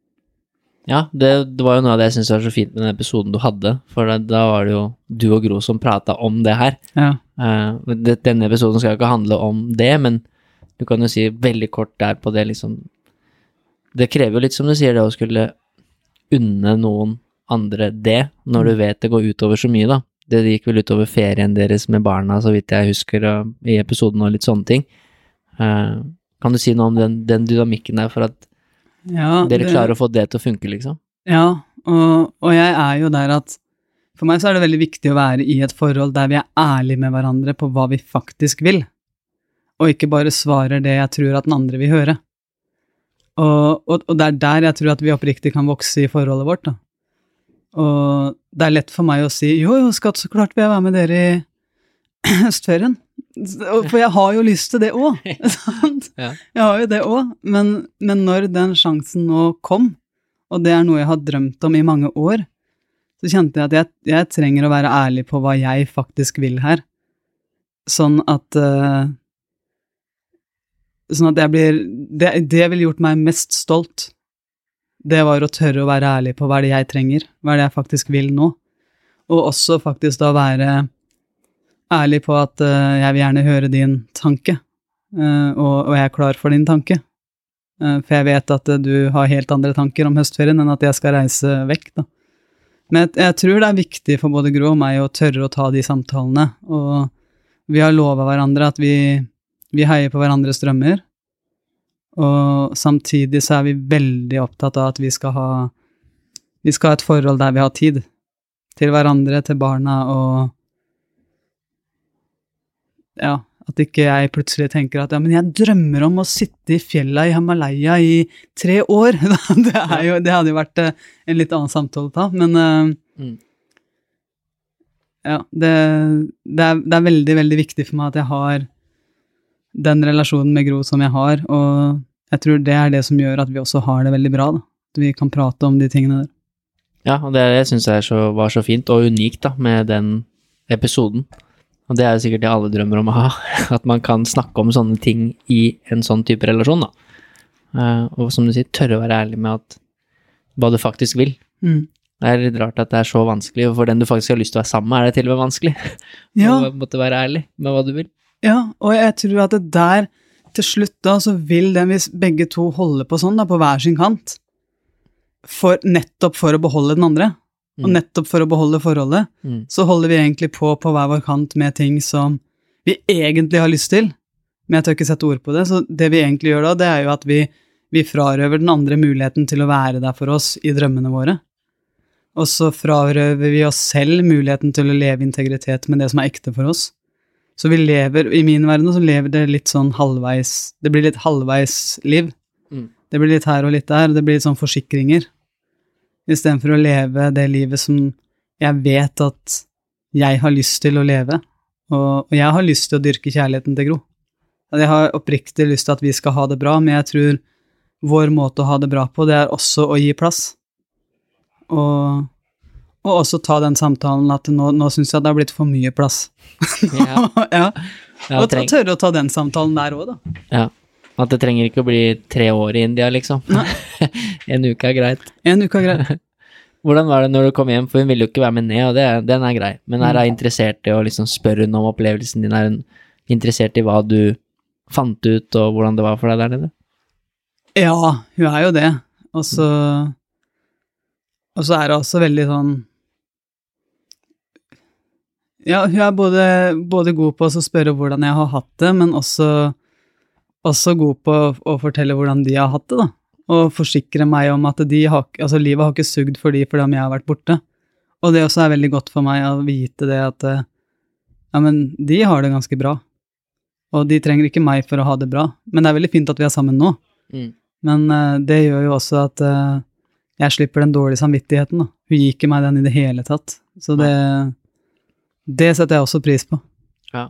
Ja, det, det var jo noe av det jeg syntes var så fint med den episoden du hadde, for da, da var det jo du og Gro som prata om det her. Ja. Uh, det, denne episoden skal jo ikke handle om det, men du kan jo si veldig kort der på det, liksom Det krever jo litt, som du sier, det å skulle unne noen andre det, når du vet det går utover så mye, da. Det gikk vel utover ferien deres med barna, så vidt jeg husker, og, i episoden og litt sånne ting. Uh, kan du si noe om den, den dynamikken der, for at Ja, dere det- klarer å få det til å funke, liksom? Ja, og, og jeg er jo der at for meg så er det veldig viktig å være i et forhold der vi er ærlige med hverandre på hva vi faktisk vil, og ikke bare svarer det jeg tror at den andre vil høre. Og, og, og det er der jeg tror at vi oppriktig kan vokse i forholdet vårt, da. Og det er lett for meg å si jo, jo, skatt, så klart vil jeg være med dere i høstferien. For jeg har jo lyst til det òg, sant? Jeg har jo det òg, men, men når den sjansen nå kom, og det er noe jeg har drømt om i mange år, så kjente jeg at jeg, jeg trenger å være ærlig på hva jeg faktisk vil her. Sånn at uh, Sånn at jeg blir Det, det ville gjort meg mest stolt. Det var å tørre å være ærlig på hva det jeg trenger, hva det jeg faktisk vil nå. Og også faktisk da være ærlig på at uh, jeg vil gjerne høre din tanke, uh, og, og jeg er klar for din tanke. Uh, for jeg vet at du har helt andre tanker om høstferien enn at jeg skal reise vekk, da. Men jeg, jeg tror det er viktig for både Gro og meg å tørre å ta de samtalene, og vi har lova hverandre at vi, vi heier på hverandres drømmer, og samtidig så er vi veldig opptatt av at vi skal ha vi skal ha et forhold der vi har tid til hverandre, til barna, og ja, at ikke jeg plutselig tenker at ja, men jeg drømmer om å sitte i fjella i Himalaya i tre år. det, jo, det hadde jo vært eh, en litt annen samtale da, men eh, Mm. ja, det, det, er, det er veldig, veldig viktig for meg at jeg har den relasjonen med Gro som jeg har, og jeg tror det er det som gjør at vi også har det veldig bra, da. At vi kan prate om de tingene der. Ja, og det, det syns jeg så, var så fint og unikt da, med den episoden. Og det er jo sikkert det alle drømmer om å ha, at man kan snakke om sånne ting i en sånn type relasjon, da. Eh, og som du sier, tørre å være ærlig med at hva du faktisk vil. Mm. Det er litt rart at det er så vanskelig, og for den du faktisk har lyst til å være sammen med, er det til og med vanskelig. Ja. Å måtte være ærlig med hva du vil. Ja, og jeg tror at det der, til slutt da, så vil den, hvis begge to holder på sånn, da, på hver sin kant, for, nettopp for å beholde den andre, og Mm. nettopp for å beholde forholdet, Mm. så holder vi egentlig på på hver vår kant med ting som vi egentlig har lyst til, men jeg tør ikke sette ord på det, så det vi egentlig gjør da, det er jo at vi, vi frarøver den andre muligheten til å være der for oss i drømmene våre. Og så frarøver vi oss selv muligheten til å leve i integritet med det som er ekte for oss. Så vi lever, i min verden, så lever det litt sånn halvveis Det blir litt halvveis liv. Mm. Det blir litt her og litt der. Det blir litt sånn forsikringer. Istedenfor å leve det livet som jeg vet at jeg har lyst til å leve. Og, og jeg har lyst til å dyrke kjærligheten til Gro. Jeg har oppriktig lyst til at vi skal ha det bra, men jeg tror vår måte å ha det bra på, det er også å gi plass. og, og også ta den samtalen at nå, nå syns jeg det har blitt for mye plass. Ja. ja. Ja, Og tørre å ta den samtalen der òg, da. ja. At det trenger ikke å bli tre år i India, liksom. en uke er greit. En uke er greit. Hvordan var det når du kom hjem, for hun ville jo ikke være med ned, og det, den er grei. Men er Mm. hun interessert i å liksom spørre hun om opplevelsen din? Er hun interessert i hva du fant ut, og hvordan det var for deg der nede? Ja, hun er jo det. Og så Og så er hun også veldig sånn Ja, hun er både, både god på å spørre hvordan jeg har hatt det, men også, også god på å, fortelle hvordan de har hatt det, da. Og forsikre meg om at de har, altså, livet har ikke sugd for de fordi om jeg har vært borte. Og det også er veldig godt for meg å vite det at eh, ja, men de har det ganske bra. Og de trenger ikke meg for å ha det bra. Men det er veldig fint at vi er sammen nå. Mm. Men uh, det gjør jo også at uh, jeg slipper den dårlige samvittigheten. Da. Hun gir ikke meg den i det hele tatt. Så det, det setter jeg også pris på. Ja.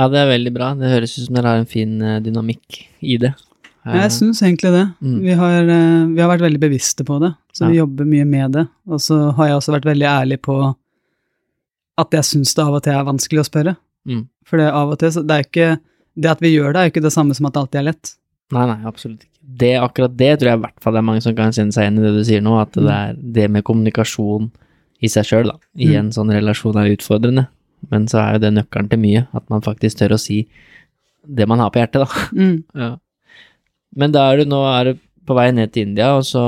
Ja, det er veldig bra. Det høres ut som dere har en fin eh, dynamikk i det. Jeg syns egentlig det. Mm. Vi, har, eh, vi har vært veldig bevisste på det, så vi jobber mye med det. Og så har jeg også vært veldig ærlig på at jeg syns det av og til er vanskelig å spørre. Mm. For det av og til så det er ikke Det at vi gjør det, er jo ikke det samme som at det alltid er lett. Nei, nei, absolutt ikke. Det, akkurat det tror jeg i hvert fall det er mange som kan kjenne seg igjen i det du sier nå, at det er det med kommunikasjon i seg sjøl, da, i Mm. en sånn relasjon er utfordrende. Men så er jo det nøkkelen til mye, at man faktisk tør å si det man har på hjertet, da. Mm. Ja. Men da er du nå er du på vei ned til India, og så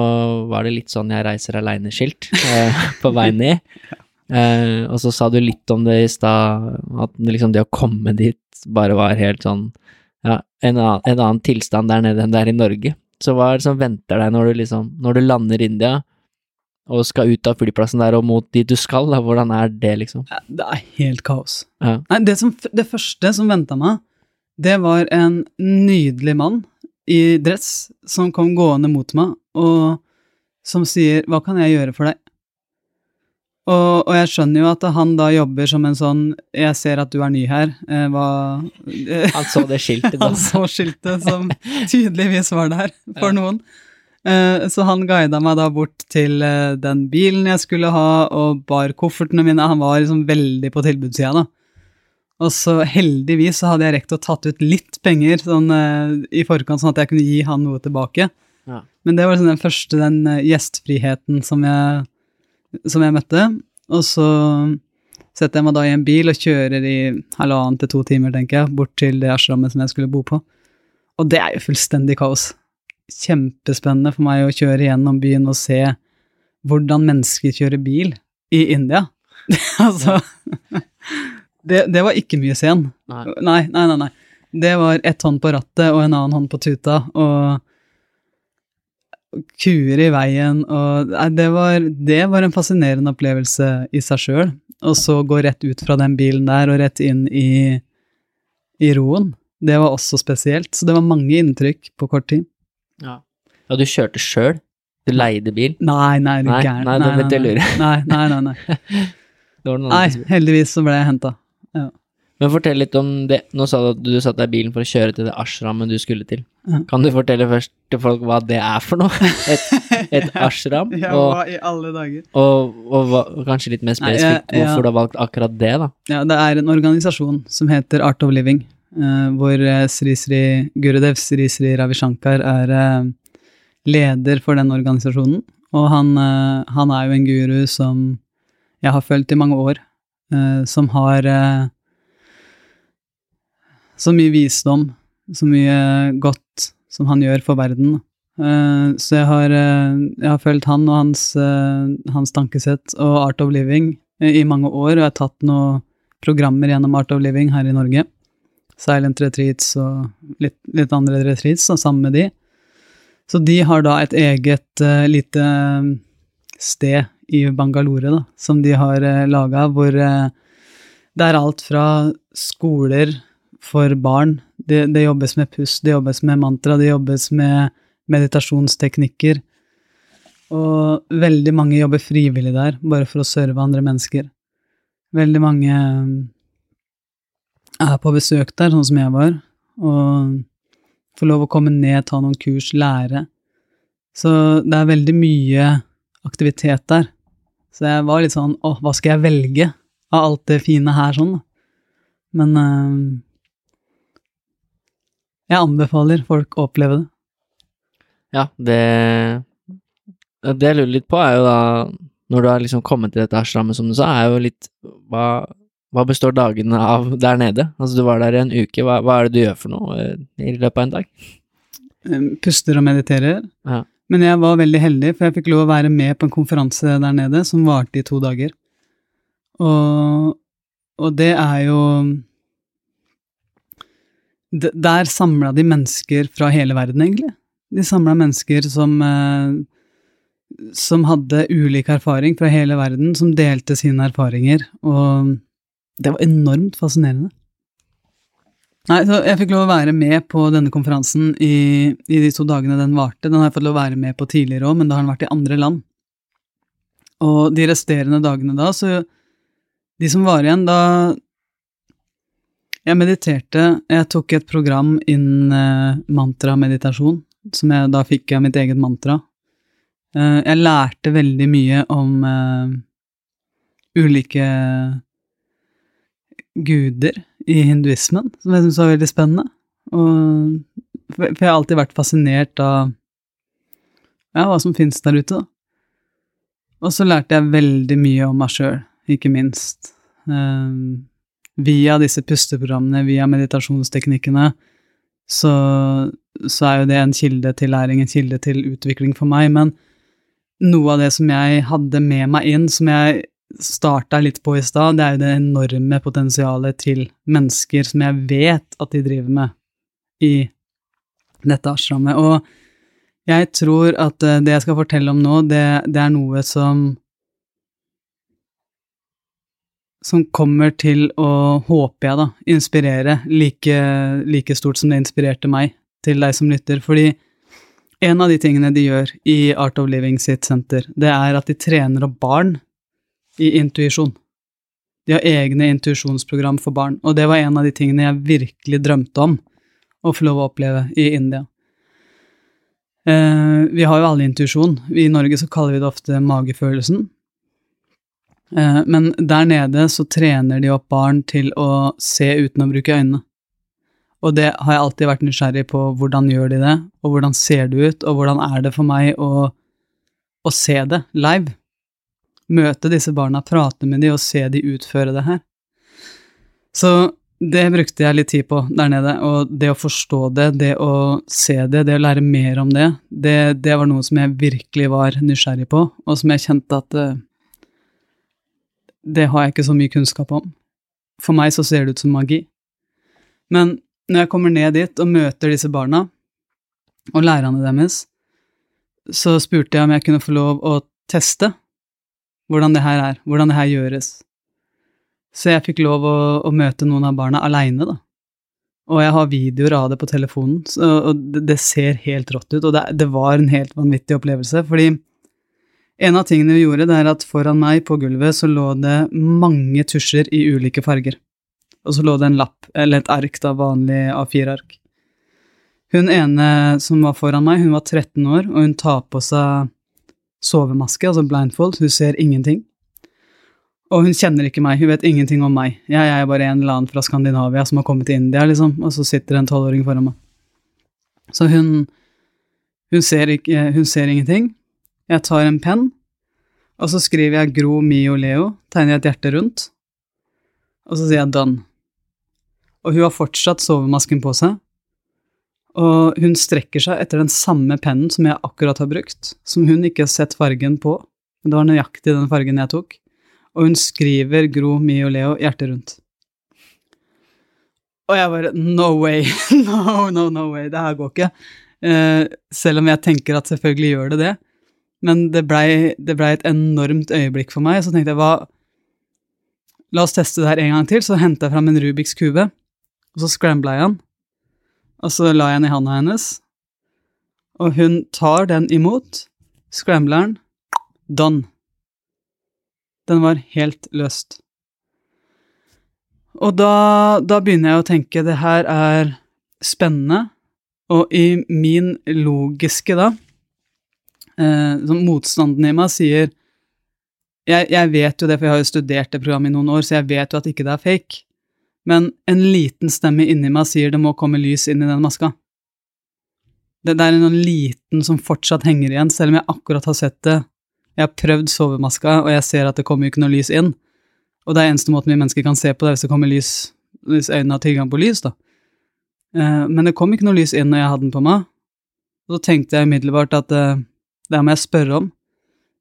var det litt sånn 'jeg reiser aleine'-skilt eh, på vei ned. Eh, og så sa du litt om det i stad, at det liksom det å komme dit bare var helt sånn ja, en annen, en annen tilstand der nede enn det er i Norge. Så hva er det som venter deg når du liksom, når du lander i India og skal ut av flyplassen der og mot dit du skal, da, hvordan er det, liksom? Ja, Det er helt kaos. Ja. Nei, det, som, det første som venta meg, det var en nydelig mann i dress som kom gående mot meg, og som sier 'Hva kan jeg gjøre for deg?' Og, og jeg skjønner jo at han da jobber som en sånn 'Jeg ser at du er ny her', eh, hva Han så det skiltet da. Han så skiltet som tydeligvis var der for Ja. noen. Eh, Så han guida meg da bort til eh, den bilen jeg skulle ha, og bar koffertene mine. Han var liksom veldig på tilbudssida, da. Og så heldigvis så hadde jeg rekt å tatt ut litt penger sånn eh, i forkant, sånn at jeg kunne gi han noe tilbake. Ja. Men det var liksom den første, den gjestfriheten som jeg, som jeg møtte. Og så setter jeg meg da i en bil og kjører i halvannen til to timer, tenker jeg, bort til det ashrammet som jeg skulle bo på. Og det er jo fullstendig kaos. Kjempespennende for meg å kjøre gjennom byen og se hvordan mennesker kjører bil i India. altså det, det var ikke mye sen. Nei. Nei, nei, nei. nei. Det var ett hånd på rattet og en annen hånd på tuta, og kuer i veien, og nei, det var, det var en fascinerende opplevelse i seg sjøl. Og så gå rett ut fra den bilen der og rett inn i, i roen. Det var også spesielt. Så det var mange inntrykk på kort tid. Ja. ja du kjørte sjøl? Du leide bil? Nei, nei, du Nei, gæren? nei, det nei. Nei, nei, nei. nei. Noen nei heldigvis så ble jeg henta. Men fortell litt om det. Nå sa du at du satte deg i bilen for å kjøre til det ashrammet du skulle til. Ja. Kan du fortelle først til folk hva det er for noe? Et, et ashram? Ja, og, hva i alle dager? og, og, og kanskje litt mer Nei, spesifikt ja. hvorfor du har valgt akkurat det, da? Ja, det er en organisasjon som heter Art of Living, hvor eh, Sri Sri Gurudev Sri Sri Ravishankar er eh, leder for den organisasjonen. Og han, eh, han er jo en guru som jeg har fulgt i mange år, eh, som har eh, så mye visdom, så mye godt som han gjør for verden. Eh, så jeg har, eh, jeg har fulgt han og hans, eh, hans tankesett og Art of Living eh, i mange år, og jeg har tatt noen programmer gjennom Art of Living her i Norge. Silent Retreats og litt, litt andre retreats da, sammen med de. Så de har da et eget uh, lite sted i Bangalore da, som de har uh, laga, hvor uh, det er alt fra skoler for barn, det, det jobbes med pust, det jobbes med mantra, det jobbes med meditasjonsteknikker. Og veldig mange jobber frivillig der, bare for å serve andre mennesker. Veldig mange eh, er på besøk der, sånn som jeg var, og får lov å komme ned, ta noen kurs, lære. Så det er veldig mye aktivitet der. Så jeg var litt sånn åh, hva skal jeg velge av alt det fine her, sånn, da? Men øh, jeg anbefaler folk å oppleve det. Ja, det Det jeg lurer litt på, er jo da Når du har liksom kommet til dette ashrammet, som du sa, er jo litt Hva, hva består dagene av der nede? Altså, du var der i en uke. Hva, hva er det du gjør for noe eh, i løpet av en dag? Puster og mediterer. Ja. Men jeg var veldig heldig, for jeg fikk lov å være med på en konferanse der nede som varte i to dager. Og, og det er jo Der samla de mennesker fra hele verden, egentlig. De samla mennesker som eh, som hadde ulik erfaring fra hele verden, som delte sine erfaringer, og det var enormt fascinerende. Nei, så jeg fikk lov å være med på denne konferansen i, i de to dagene den varte. Den har jeg fått lov å være med på tidligere òg, men da har den vært i andre land. Og de resterende dagene da, så De som var igjen, da Jeg mediterte. Jeg tok et program innen eh, mantrameditasjon, som jeg da fikk av mitt eget mantra. Eh, jeg lærte veldig mye om eh, ulike guder i hinduismen, som jeg syntes var veldig spennende. Og, for jeg har alltid vært fascinert av ja, hva som finnes der ute, da. Og så lærte jeg veldig mye om meg sjøl, ikke minst. Um, via disse pusteprogrammene, via meditasjonsteknikkene, så, så er jo det en kilde til læring, en kilde til utvikling for meg. Men noe av det som jeg hadde med meg inn, som jeg starta litt på i stad, det er jo det enorme potensialet til mennesker som jeg vet at de driver med i dette ashrammet. Og jeg tror at eh, det jeg skal fortelle om nå, det, det er noe som som kommer til å, håper jeg, da, inspirere like, like stort som det inspirerte meg, til deg som lytter. Fordi en av de tingene de gjør i Art of Living sitt senter, det er at de trener opp barn i intuisjon. De har egne intuisjonsprogram for barn, og det var en av de tingene jeg virkelig drømte om å få lov å oppleve i India. Eh, vi har jo alle intuisjon. I Norge så kaller vi det ofte magefølelsen. Eh, men der nede så trener de opp barn til å se uten å bruke øynene. Og det har jeg alltid vært nysgjerrig på. Hvordan gjør de det, og hvordan ser det ut, og hvordan er det for meg å, å se det live? Møte disse barna, prate med dem og se de utføre det her. Så det brukte jeg litt tid på der nede, og det å forstå det, det å se det, det å lære mer om det, det, det var noe som jeg virkelig var nysgjerrig på, og som jeg kjente at eh, det har jeg ikke så mye kunnskap om. For meg så ser det ut som magi. Men når jeg kommer ned dit og møter disse barna og lærerne deres, så spurte jeg om jeg kunne få lov å teste hvordan det her er, hvordan det her gjøres. Så jeg fikk lov å, å møte noen av barna aleine, da. Og jeg har videoer av det på telefonen, så, og det, det ser helt rått ut. Og det, det var en helt vanvittig opplevelse, fordi en av tingene vi gjorde, det er at foran meg på gulvet så lå det mange tusjer i ulike farger. Og så lå det en lapp, eller et ark, da, vanlig A4-ark. Hun ene som var foran meg, hun var 13 år, og hun tar på seg sovemaske, altså blindfold, hun ser ingenting. Og hun kjenner ikke meg, hun vet ingenting om meg. Jeg, er bare en eller annen fra Skandinavia som har kommet til India, liksom, og så sitter en tolvåring foran meg. Så hun, hun, ser ikke, hun ser ingenting. Jeg tar en penn, og så skriver jeg Gro, Mio, Leo, tegner jeg et hjerte rundt, og så sier jeg done. Og hun har fortsatt sovemasken på seg, og hun strekker seg etter den samme pennen som jeg akkurat har brukt, som hun ikke har sett fargen på, men det var nøyaktig den fargen jeg tok og hun skriver Gro, Mi og Leo hjertet rundt. Og jeg bare No way! No, no, no way! Det her går ikke. Eh, selv om jeg tenker at selvfølgelig gjør det det. Men det blei ble et enormt øyeblikk for meg, så tenkte jeg hva La oss teste det her en gang til. Så henta jeg fram en Rubiks kube, og så scrambla jeg den. Og så la jeg den i handa hennes, og hun tar den imot, scrambleren, done. Den var helt løst. Og da, da, begynner jeg å tenke det her er spennende, og i min logiske da eh, motstanden i meg sier jeg, jeg vet jo det, for jeg har jo studert det programmet i noen år, så jeg vet jo at ikke det er fake. Men en liten stemme inni meg sier det må komme lys inn i den maska. Det, det er en liten som fortsatt henger igjen, selv om jeg akkurat har sett det. Jeg har prøvd sovemaska, og jeg ser at det kommer ikke noe lys inn. Og det er eneste måten vi mennesker kan se på det, hvis det kommer lys, hvis øynene har tilgang på lys, da. Eh, men det kom ikke noe lys inn når jeg hadde den på meg. Og så tenkte jeg umiddelbart at eh, det her må jeg spørre om.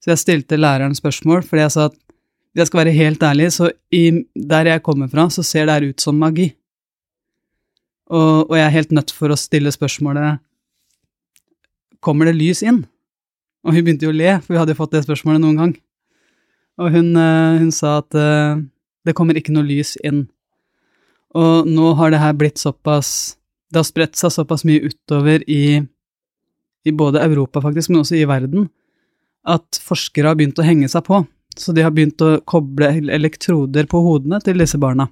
Så jeg stilte læreren spørsmål, fordi jeg sa at jeg skal være helt ærlig, så i, der jeg kommer fra, så ser det her ut som magi. Og, og jeg er helt nødt for å stille spørsmålet Kommer det lys inn? Og hun begynte jo å le, for vi hadde jo fått det spørsmålet noen gang. Og hun, eh, hun sa at uh, det kommer ikke noe lys inn. Og nå har det her blitt såpass Det har spredt seg såpass mye utover i, i både Europa, faktisk, men også i verden, at forskere har begynt å henge seg på. Så de har begynt å koble elektroder på hodene til disse barna.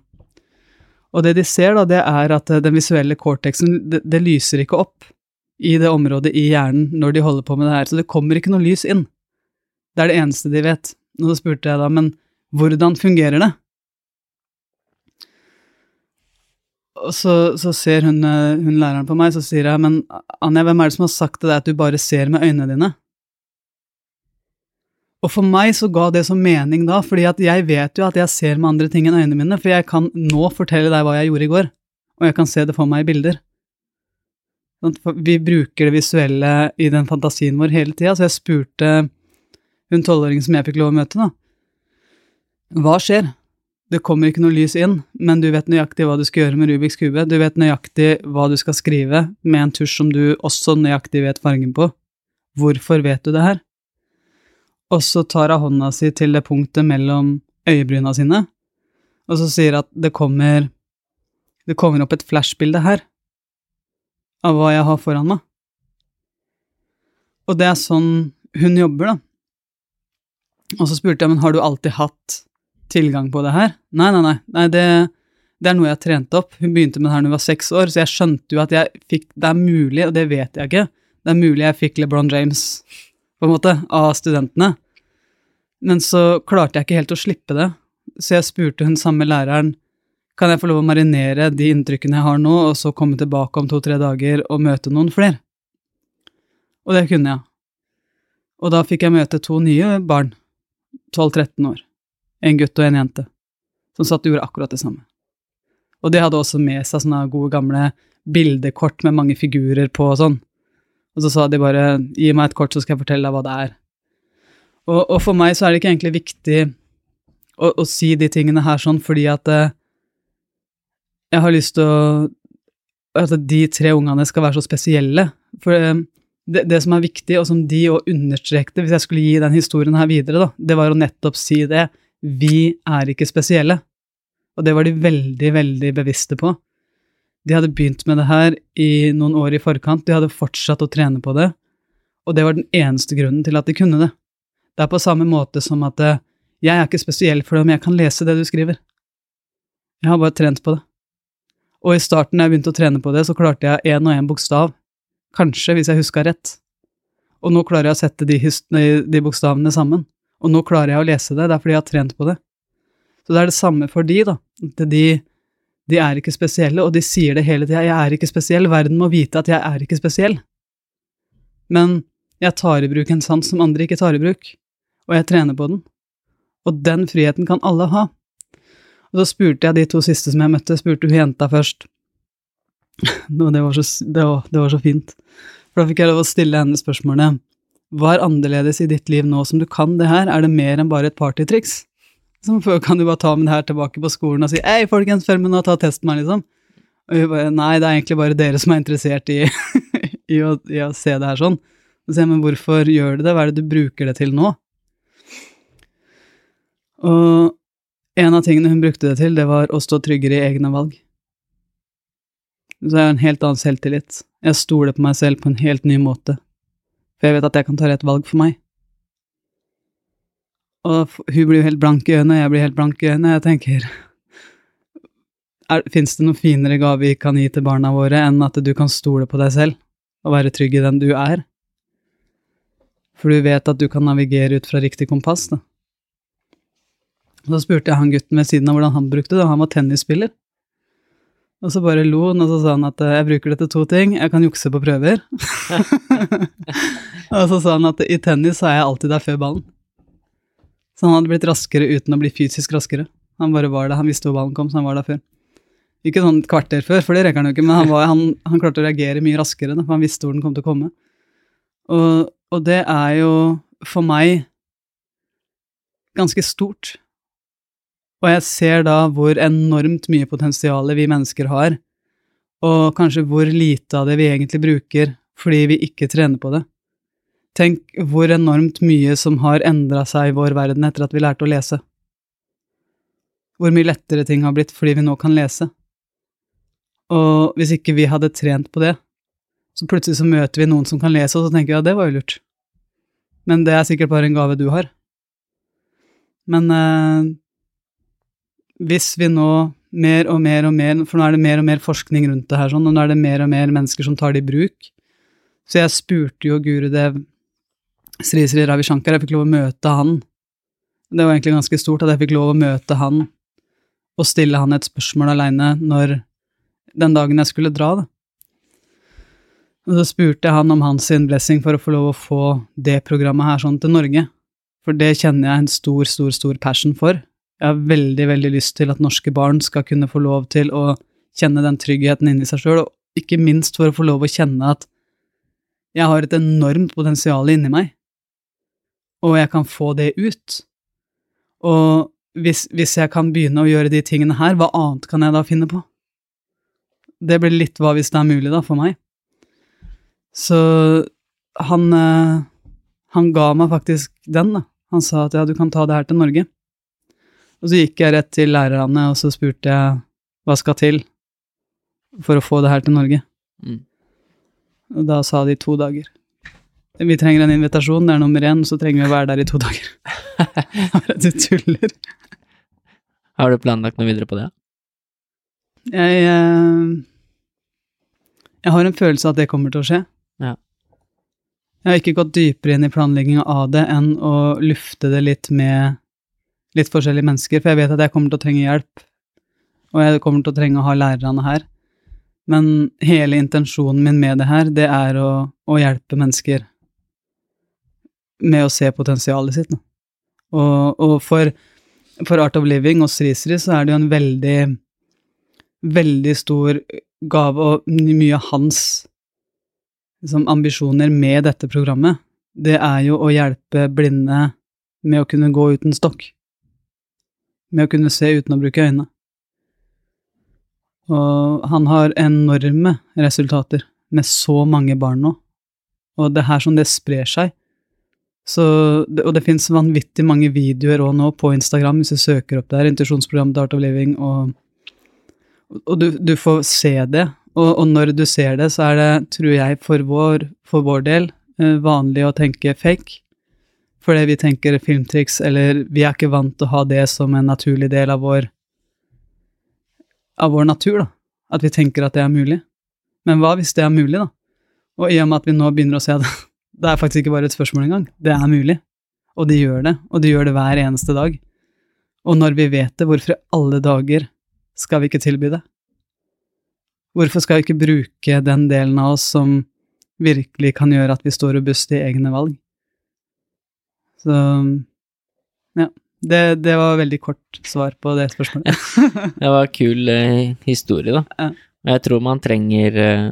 Og det de ser, da, det er at den visuelle cortexen, det, det lyser ikke opp i det området i hjernen når de holder på med det her, så det kommer ikke noe lys inn. Det er det eneste de vet. Og så spurte jeg da, men hvordan fungerer det? Og så, så ser hun, hun, læreren på meg, så sier jeg, men Anja, hvem er det som har sagt til deg at du bare ser med øynene dine? Og for meg så ga det så mening da, fordi at jeg vet jo at jeg ser med andre ting enn øynene mine, for jeg kan nå fortelle deg hva jeg gjorde i går, og jeg kan se det for meg i bilder. Sånn, vi bruker det visuelle i den fantasien vår hele tida, så jeg spurte hun tolvåringen som jeg fikk lov å møte, da. Hva skjer? Det kommer ikke noe lys inn, men du vet nøyaktig hva du skal gjøre med Rubiks kube, du vet nøyaktig hva du skal skrive med en tusj som du også nøyaktig vet fargen på. Hvorfor vet du det her? Og så tar hun hånda si til det punktet mellom øyebryna sine, og så sier at det kommer Det kommer opp et flashbilde her av hva jeg har foran meg. Og det er sånn hun jobber, da. Og så spurte jeg, men har du alltid hatt tilgang på det her? Nei, nei, nei, nei det, det er noe jeg har trent opp. Hun begynte med det her da hun var seks år, så jeg skjønte jo at jeg fikk Det er mulig, og det vet jeg ikke, det er mulig jeg fikk LeBron James på en måte, av studentene. Men så klarte jeg ikke helt å slippe det, så jeg spurte hun samme læreren kan jeg få lov å marinere de inntrykkene jeg har nå, og så komme tilbake om to–tre dager og møte noen flere. Og det kunne jeg. Og da fikk jeg møte to nye barn, 12–13 år, en gutt og en jente, som satt og gjorde akkurat det samme. Og de hadde også med seg sånne gode, gamle bildekort med mange figurer på og sånn. Og så sa de bare gi meg et kort, så skal jeg fortelle deg hva det er. Og, og for meg så er det ikke egentlig viktig å, å si de tingene her sånn fordi at eh, jeg har lyst til å At de tre ungene skal være så spesielle. For eh, det, det, som er viktig, og som de òg understrekte hvis jeg skulle gi den historien her videre, da, det var å nettopp si det. Vi er ikke spesielle. Og det var de veldig, veldig bevisste på. De hadde begynt med det her i noen år i forkant, de hadde fortsatt å trene på det, og det var den eneste grunnen til at de kunne det. Det er på samme måte som at eh, jeg er ikke spesiell for det men jeg kan lese det du skriver. Jeg har bare trent på det. Og i starten, da jeg begynte å trene på det, så klarte jeg én og én bokstav, kanskje, hvis jeg huska rett. Og nå klarer jeg å sette de, de, bokstavene sammen. Og nå klarer jeg å lese det, det er fordi jeg har trent på det. Så det er det samme for de, da. De, de er ikke spesielle, og de sier det hele tida. Jeg er ikke spesiell, verden må vite at jeg er ikke spesiell. Men jeg tar i bruk en sans som andre ikke tar i bruk, og jeg trener på den. Og den friheten kan alle ha. Og så spurte jeg de to siste som jeg møtte, spurte hun jenta først. det, var så, det, det var så fint. For da fikk jeg lov å stille henne spørsmålet Hva er annerledes i ditt liv nå som du kan det her, er det mer enn bare et partytriks? Så kan du bare ta med det her tilbake på skolen og si 'Hei, folkens, følg med nå, ta testen meg', liksom. Og hun bare 'Nei, det er egentlig bare dere som er interessert i, i, å, i å, se det her sånn'. Så sier jeg 'Men hvorfor gjør du det? Hva er det du bruker det til nå?' Og en av tingene hun brukte det til, det var å stå tryggere i egne valg. Så jeg har en helt annen selvtillit. Jeg stoler på meg selv på en helt ny måte. For jeg vet at jeg kan ta rett valg for meg. Og hun blir jo helt blank i øynene, jeg blir helt blank i øynene. Jeg tenker Fins det noen finere gave vi kan gi til barna våre enn at du kan stole på deg selv og være trygg i den du er? For du vet at du kan navigere ut fra riktig kompass, da. Så spurte jeg han gutten ved siden av hvordan han brukte det, og han var tennisspiller. Og så bare lo han, og så sa han at jeg bruker det til to ting. Jeg kan jukse på prøver. og så sa han at i tennis så er jeg alltid der før ballen. Så han hadde blitt raskere uten å bli fysisk raskere. Han bare var der, han visste hvor ballen kom, så han var der før. Ikke sånn et kvarter før, for det rekker han jo ikke, men han, var, han, han klarte å reagere mye raskere, da, for han visste hvor den kom til å komme. Og, og det er jo for meg ganske stort. Og jeg ser da hvor enormt mye potensial vi mennesker har, og kanskje hvor lite av det vi egentlig bruker fordi vi ikke trener på det. Tenk hvor enormt mye som har endra seg i vår verden etter at vi lærte å lese. Hvor mye lettere ting har blitt fordi vi nå kan lese. Og hvis ikke vi hadde trent på det, så plutselig så møter vi noen som kan lese, og så tenker vi ja, det var jo lurt. Men det er sikkert bare en gave du har. Men eh, hvis vi nå mer og mer og mer, for nå er det mer og mer forskning rundt det her, sånn, og nå er det mer og mer mennesker som tar det i bruk. Så jeg spurte jo Gurudev Sri Sri Ravi Shankar, jeg fikk lov å møte han. Det var egentlig ganske stort at jeg fikk lov å møte han og stille han et spørsmål aleine når den dagen jeg skulle dra, da. Og så spurte jeg han om hans blessing for å få lov å få det programmet her sånn til Norge. For det kjenner jeg en stor, stor, stor passion for. Jeg har veldig, veldig lyst til at norske barn skal kunne få lov til å kjenne den tryggheten inni seg sjøl, og ikke minst for å få lov å kjenne at jeg har et enormt potensial inni meg, og jeg kan få det ut. Og hvis, hvis, jeg kan begynne å gjøre de tingene her, hva annet kan jeg da finne på? Det blir litt hva hvis det er mulig, da, for meg. Så han, eh, han ga meg faktisk den, da. Han sa at ja, du kan ta det her til Norge. Og så gikk jeg rett til lærerne, og så spurte jeg hva skal til for å få det her til Norge. Mm. Og da sa de to dager. Vi trenger en invitasjon, det er nummer én, så trenger vi å være der i to dager. du tuller. Har du planlagt noe videre på det? Jeg eh, Jeg har en følelse av at det kommer til å skje. Ja. Jeg har ikke gått dypere inn i planlegginga av det enn å lufte det litt med litt forskjellige mennesker, for jeg vet at jeg kommer til å trenge hjelp, og jeg kommer til å trenge å ha lærerne her. Men hele intensjonen min med det her, det er å, å hjelpe mennesker med å se potensialet sitt. Og, og for, for, Art of Living og Srisri så er det jo en veldig, veldig stor gave, og mye av hans liksom, ambisjoner med dette programmet, det er jo å hjelpe blinde med å kunne gå uten stokk med å kunne se uten å bruke øynene. Og han har enorme resultater med så mange barn nå, og det her som det sprer seg. Så, og det fins vanvittig mange videoer òg nå på Instagram, hvis du søker opp der, intuisjonsprogram Dart of Living, og, og du, du, får se det. Og, og, når du ser det, så er det, tror jeg, for vår, for vår del, eh, vanlig å tenke fake fordi vi tenker filmtriks, eller vi er ikke vant til å ha det som en naturlig del av vår av vår natur, da. At vi tenker at det er mulig. Men hva hvis det er mulig, da? Og i og med at vi nå begynner å se det, det er faktisk ikke bare et spørsmål engang, det er mulig. Og de gjør det, og de gjør det hver eneste dag. Og når vi vet det, hvorfor i alle dager skal vi ikke tilby det? Hvorfor skal vi ikke bruke den delen av oss som virkelig kan gjøre at vi står robust i egne valg? Så ja. Det, det var veldig kort svar på det spørsmålet. det var en kul eh, historie, da. Ja. Jeg tror man trenger eh,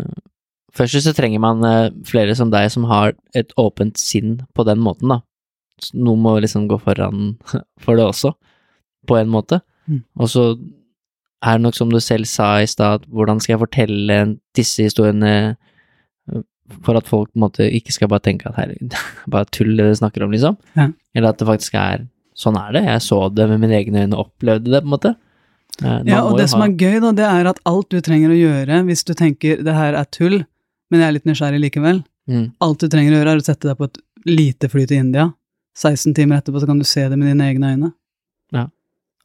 Først så trenger man eh, flere som deg som har et åpent sinn på den måten, da. Noen må liksom gå foran for det også, på en måte. Mm. Og så er det nok som du selv sa i stad, hvordan skal jeg fortelle disse historiene for at folk på en måte ikke skal bare tenke at herregud, bare tull det du snakker om, liksom. Ja. Eller at det faktisk er sånn er det, jeg så det med mine egne øyne, opplevde det, på en måte. Man ja, og det som er gøy, da, det er at alt du trenger å gjøre hvis du tenker det her er tull, men jeg er litt nysgjerrig likevel, mm. alt du trenger å gjøre er å sette deg på et lite fly til India, 16 timer etterpå så kan du se det med dine egne øyne. Ja.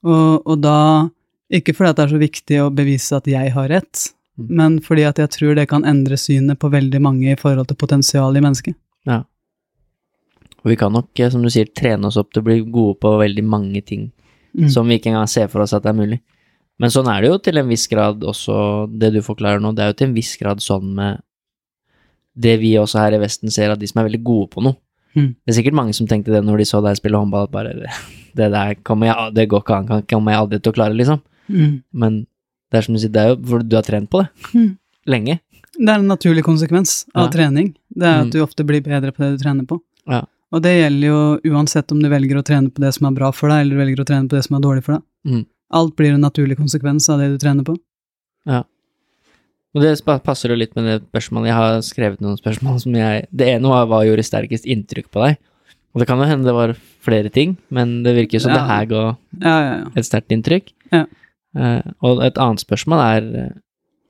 Og, og da, ikke fordi det er så viktig å bevise at jeg har rett, Mm. men fordi at jeg tror det kan endre synet på veldig mange i forhold til potensialet i mennesket. Ja. Og vi kan nok, eh, som du sier, trene oss opp til å bli gode på veldig mange ting Mm. som vi ikke engang ser for oss at det er mulig. Men sånn er det jo til en viss grad også, det du forklarer nå, det er jo til en viss grad sånn med det vi også her i Vesten ser, at de som er veldig gode på noe. Mm. Det er sikkert mange som tenkte det når de så deg spille håndball, at bare det, det der kommer jeg, det går ikke an, kan- kommer jeg aldri til å klare, liksom. Mm. Men det er som du sier, det er jo fordi du har trent på det. Mm. Lenge. Det er en naturlig konsekvens av Ja. trening. Det er at du ofte blir bedre på det du trener på. Ja. Og det gjelder jo uansett om du velger å trene på det som er bra for deg, eller du velger å trene på det som er dårlig for deg. Mm. Alt blir en naturlig konsekvens av det du trener på. Og det passer jo litt med det spørsmålet. Jeg har skrevet noen spørsmål som jeg Det ene var hva gjorde sterkest inntrykk på deg? Og det kan jo hende det var flere ting, men det virker som Ja. det her ga Ja, ja, ja. et sterkt inntrykk. Ja. Eh, og et annet spørsmål er eh,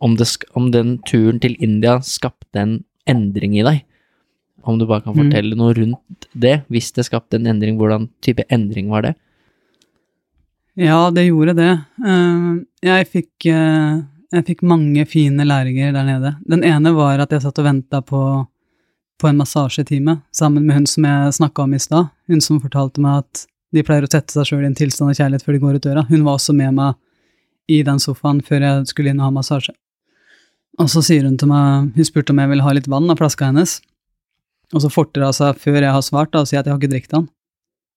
om, det, om den turen til India skapte en endring i deg. Om du bare kan Mm. fortelle noe rundt det, hvis det skapte en endring, hvordan type endring var det? Ja, det gjorde det. Uh, Jeg fikk, eh, jeg fikk mange fine læringer der nede. Den ene var at jeg satt og venta på, på en massasjetime sammen med hun som jeg snakka om i stad. Hun som fortalte meg at de pleier å sette seg sjøl i en tilstand av kjærlighet før de går ut døra. Hun var også med meg i den sofaen før jeg skulle inn og ha massasje. Og så sier hun til meg Hun spurte om jeg ville ha litt vann av flaska hennes. Og så forter hun seg før jeg har svart, da, og sier at jeg har ikke drukket den.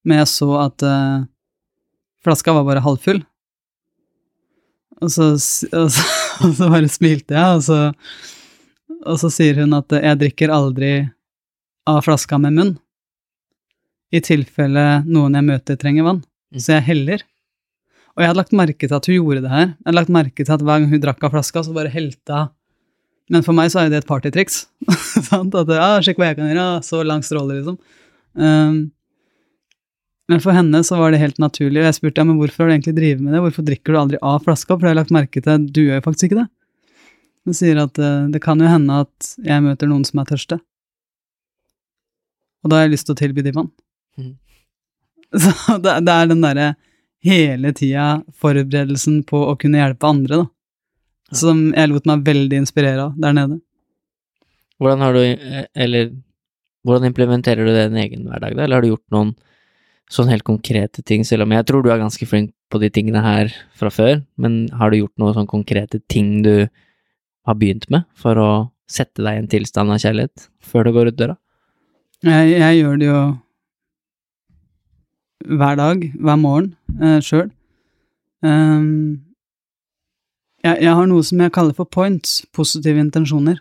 Men jeg så at uh, flaska var bare halvfull. Og så, og så, og så bare smilte jeg, og så, og så sier hun at jeg drikker aldri av flaska med munn. I tilfelle noen jeg møter trenger vann. Mm. Så jeg heller. Og jeg hadde lagt merke til at hun gjorde det her. Jeg hadde lagt merke til at hver gang hun drakk av flaska, så bare helte hun. Men for meg så er det et partytriks. At ja, sjekk hva jeg kan gjøre, så lang stråle, liksom. Um, men for henne så var det helt naturlig, og jeg spurte ja, men hvorfor har du egentlig drevet med det, hvorfor drikker du aldri av flaska, for jeg har lagt merke til du gjør jo faktisk ikke det. Hun sier at eh, det kan jo hende at jeg møter noen som er tørste, og da har jeg lyst til å tilby dem vann. Mm. Så det, det er den derre hele tida forberedelsen på å kunne hjelpe andre, da, Ja. som jeg lot meg veldig inspirere av der nede. Hvordan har du, eh, eller hvordan implementerer du det i din egen hverdag, da? Eller har du gjort noen sånn helt konkrete ting, selv om jeg tror du er ganske flink på de tingene her fra før, men har du gjort noen sånn konkrete ting du har begynt med for å sette deg i en tilstand av kjærlighet før du går ut døra? Jeg, jeg gjør det jo hver dag, hver morgen, eh, sjøl. jeg, jeg har noe som jeg kaller for points, positive intensjoner.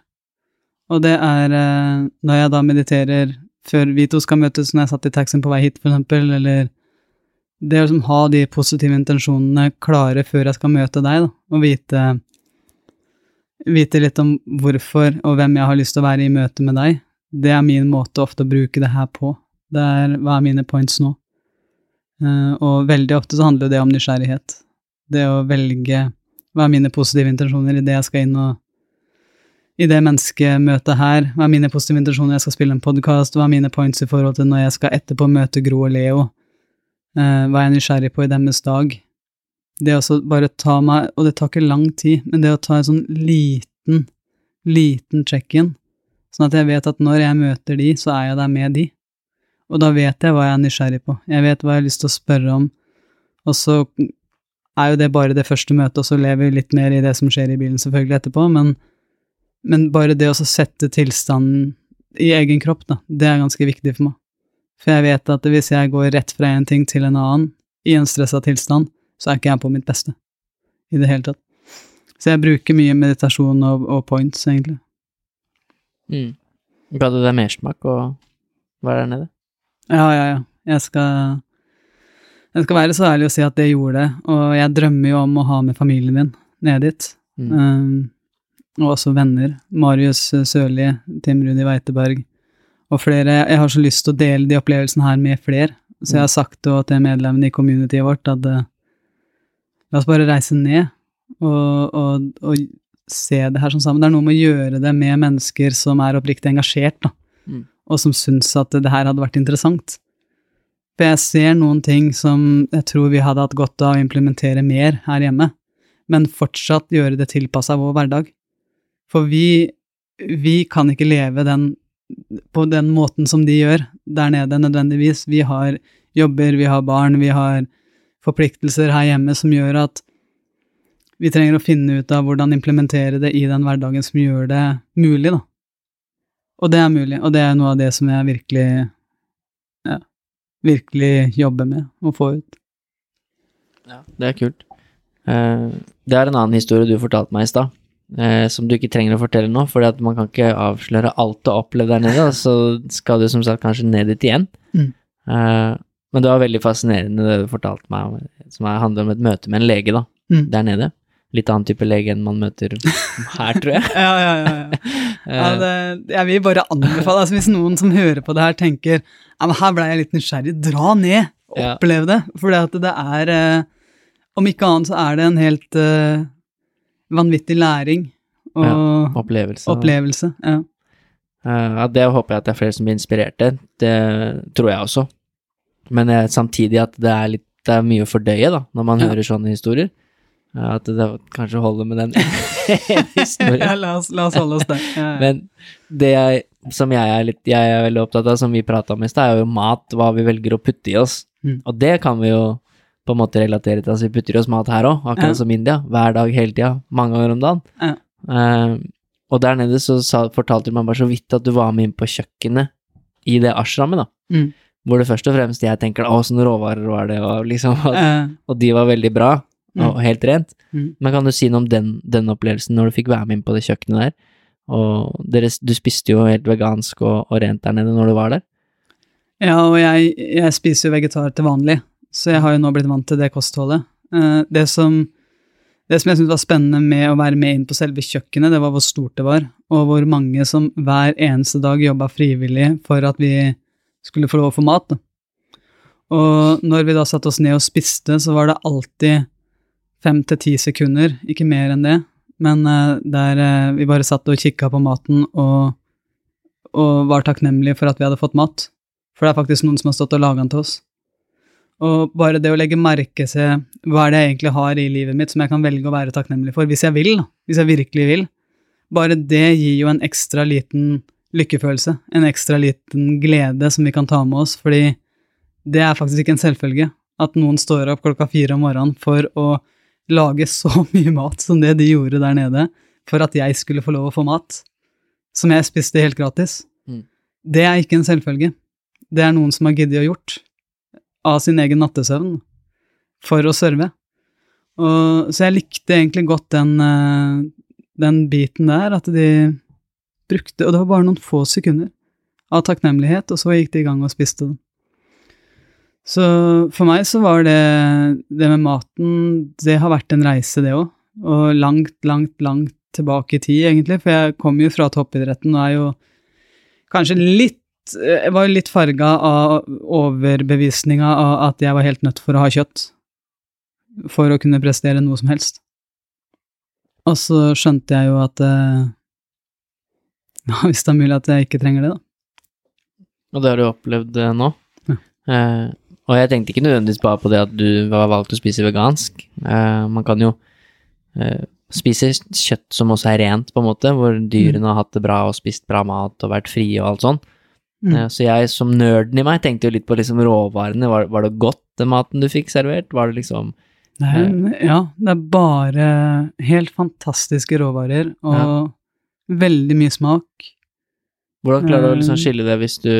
Og det er eh, når jeg da mediterer før vi to skal møtes, når jeg satt i taxien på vei hit, eksempel, eller det å liksom ha de positive intensjonene klare før jeg skal møte deg, da, og vite, vite litt om hvorfor og hvem jeg har lyst til å være i møte med deg, det er min måte ofte å bruke det her på. Det er hva er mine points nå? Eh, og veldig ofte så handler det om nysgjerrighet. Det å velge hva er mine positive intensjoner i det jeg skal inn og i det menneskemøtet her, hva er mine positive intensjoner, jeg skal spille en podkast, hva er mine points i forhold til når jeg skal etterpå møte Gro og Leo, eh, hva er jeg nysgjerrig på i deres dag? Det å bare ta meg, og det tar ikke lang tid, men det å ta en sånn liten, liten check-in, sånn at jeg vet at når jeg møter de, så er jeg der med de. Og da vet jeg hva jeg er nysgjerrig på, jeg vet hva jeg har lyst til å spørre om, og så er jo det bare det første møtet, og så lever vi litt mer i det som skjer i bilen selvfølgelig etterpå, men men bare det å sette tilstanden i egen kropp, da, det er ganske viktig for meg. For jeg vet at hvis jeg går rett fra en ting til en annen i en stressa tilstand, så er ikke jeg på mitt beste i det hele tatt. Så jeg bruker mye meditasjon og, og points, egentlig. Mm. Ga det deg mersmak å være der nede? Ja, ja, ja. Jeg skal Jeg skal være så ærlig å si at det gjorde det, og jeg drømmer jo om å ha med familien min ned dit. Mm. Um, og også venner. Marius Sørli, Tim Rudi Weiteberg og flere. Jeg har så lyst til å dele de opplevelsene her med flere, så jeg har sagt jo til medlemmene i communityet vårt at uh, la oss bare reise ned og, og, og, se det her sånn sammen. Det er noe med å gjøre det med mennesker som er oppriktig engasjert, da, Mm. og som syns at det her hadde vært interessant. For jeg ser noen ting som jeg tror vi hadde hatt godt av å implementere mer her hjemme, men fortsatt gjøre det tilpassa vår hverdag. For vi, vi kan ikke leve den på den måten som de gjør der nede, nødvendigvis. Vi har jobber, vi har barn, vi har forpliktelser her hjemme som gjør at vi trenger å finne ut av hvordan implementere det i den hverdagen som gjør det mulig, da. Og det er mulig, og det er noe av det som jeg virkelig ja, virkelig jobber med å få ut. Ja, det er kult. Eh, det er en annen historie du fortalte meg i stad, eh, som du ikke trenger å fortelle nå, for man kan ikke avsløre alt du har opplevd der nede, og så skal du som sagt kanskje ned dit igjen. Mm. Eh, men det var veldig fascinerende det du fortalte meg, om, som handler om et møte med en lege da, Mm. der nede. Litt annen type lege enn man møter her, tror jeg. Ja, ja, ja. ja. ja det, jeg vil bare anbefale, altså hvis noen som hører på det her tenker ja, men her ble jeg litt nysgjerrig, dra ned, og opplev det. For det, er, eh, om ikke annet så er det en helt eh, vanvittig læring og Opplevelse. opplevelse. Ja. Uh, Ja, det håper jeg at det er flere som blir inspirert til. Det tror jeg også. Men uh, samtidig at det er litt det er mye å fordøye, da, når man Ja. hører sånne historier. Uh, At det kanskje holder med den historien. ja, la, oss, la oss holde oss der. Ja, ja. Men det jeg, som jeg er litt jeg er veldig opptatt av, som vi prata om i stad, er jo mat, hva vi velger å putte i oss. Mm. Og det kan vi jo på en måte relatere til. Altså, vi putter i oss mat her òg, akkurat Ja. som India. Hver dag, hele tida. Mange ganger om dagen. Ja. Uh, og der nede så sa, fortalte du meg bare så vidt at du var med inn på kjøkkenet i det ashrammet, da. Mm. Hvor det først og fremst jeg tenker å, sånne råvarer var det, og liksom at, Eh, og de var veldig bra, og Mm. helt rent. Mm. Men kan du si noe om den, den opplevelsen når du fikk være med inn på det kjøkkenet der? Og dere, du spiste jo helt vegansk og, og rent der nede når du var der. Ja, og jeg, jeg spiser jo vegetar til vanlig, så jeg har jo nå blitt vant til det kostholdet. Eh, Det som, det som jeg syntes var spennende med å være med inn på selve kjøkkenet, det var hvor stort det var, og hvor mange som hver eneste dag jobba frivillig for at vi skulle få lov å få mat. Og når vi da satte oss ned og spiste, så var det alltid fem til ti sekunder, ikke mer enn det, men eh, der eh, vi bare satt og kikka på maten og, og var takknemlige for at vi hadde fått mat. For det er faktisk noen som har stått og laga den til oss. Og bare det å legge merke til hva er det jeg egentlig har i livet mitt som jeg kan velge å være takknemlig for, hvis jeg vil, da. Hvis jeg virkelig vil. Bare det gir jo en ekstra liten lykkefølelse, en ekstra liten glede som vi kan ta med oss, fordi det er faktisk ikke en selvfølge at noen står opp klokka fire om morgenen for å lage så mye mat som det de gjorde der nede, for at jeg skulle få lov å få mat, som jeg spiste helt gratis. Mm. Det er ikke en selvfølge. Det er noen som har giddet å gjort av sin egen nattesøvn for å serve. Og, så jeg likte egentlig godt den, eh, den biten der, at de brukte Og det var bare noen få sekunder av takknemlighet, og så gikk de i gang og spiste den. Så for meg så var det det med maten Det har vært en reise, det òg. Og langt, langt, langt tilbake i tid, egentlig. For jeg kom jo fra toppidretten og er jo kanskje litt Jeg var litt farga av overbevisninga av at jeg var helt nødt for å ha kjøtt for å kunne prestere noe som helst. Og så skjønte jeg jo at eh, ja, hvis det er mulig at jeg ikke trenger det, da. Og det har du opplevd eh, nå. Ja. Eh, og jeg tenkte ikke nødvendigvis bare på det at du har valgt å spise vegansk. Eh, man kan jo eh, spise kjøtt som også er rent, på en måte, hvor dyrene har hatt det bra og spist bra mat og vært frie og alt sånn. Mm. Eh, så jeg som nerden i meg tenkte jo litt på liksom råvarene. Var, var det godt, den maten du fikk servert? Var det liksom Det er, ja, det er bare helt fantastiske råvarer og veldig mye smak. Hvordan klarer du å liksom Eh. skille det hvis du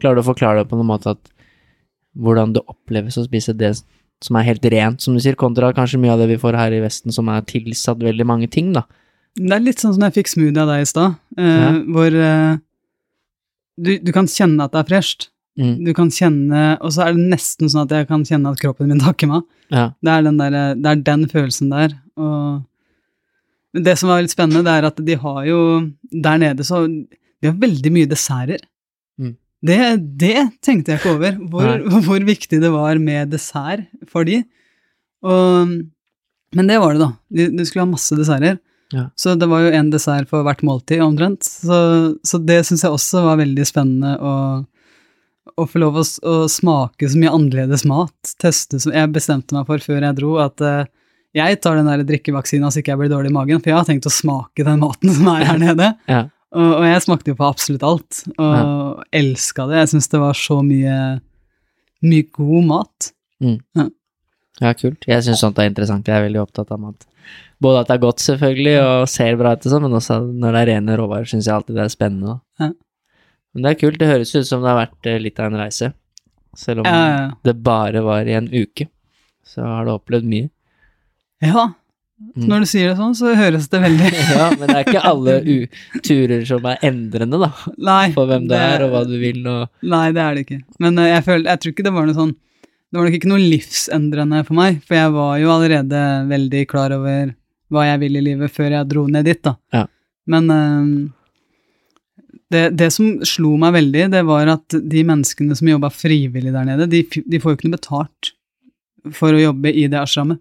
Klarer du å forklare det på noen måte at hvordan det oppleves å spise det som er helt rent, som du sier, kontra kanskje mye av det vi får her i Vesten som er tilsatt veldig mange ting, da. Det er litt sånn som jeg fikk smoothie av deg i stad, eh, Ja. hvor eh, du, du kan kjenne at det er fresht. Mm, Du kan kjenne Og så er det nesten sånn at jeg kan kjenne at kroppen min takker meg. ja. Det er den, der, det er den følelsen der. Og det som var litt spennende, det er at de har jo Der nede så De har veldig mye desserter. Mm. Det, det tenkte jeg ikke over, hvor, hvor viktig det var med dessert for de. Og, men det var det, da. De, de skulle ha masse desserter. Ja. Så det var jo én dessert for hvert måltid, omtrent. Så, så det syns jeg også var veldig spennende å, å få lov å, å smake så mye annerledes mat. Teste som Jeg bestemte meg for før jeg dro at uh, jeg tar den der drikkevaksina så ikke jeg blir dårlig i magen, for jeg har tenkt å smake den maten som er her nede. Ja. Og, og jeg smakte jo på absolutt alt, og ja. elska det. Jeg syns det var så mye, mye god mat. Mm. Ja. ja, kult. Jeg syns sånt er interessant. Jeg er veldig opptatt av mat. Både at det er godt, selvfølgelig, og ser bra ut, og sånn, men også når det er rene råvarer, syns jeg alltid det er spennende. Ja. Men det er kult. Det høres ut som det har vært eh, litt av en reise. Selv om Ja, det bare var i en uke, så har du opplevd mye. ja. Mm. Når du sier det sånn, så høres det veldig Ja, men det er ikke alle turer som er endrende, da, Nei. for hvem du er og hva du vil og Nei, det er det ikke. Men eh, jeg, føler, jeg tror ikke det var noe sånn Det var nok ikke noe livsendrende for meg, for jeg var jo allerede veldig klar over hva jeg vil i livet før jeg dro ned dit, da. Ja. Men eh, det, det som slo meg veldig, det var at de menneskene som jobba frivillig der nede, de, de får jo ikke noe betalt for å jobbe i det ashrammet.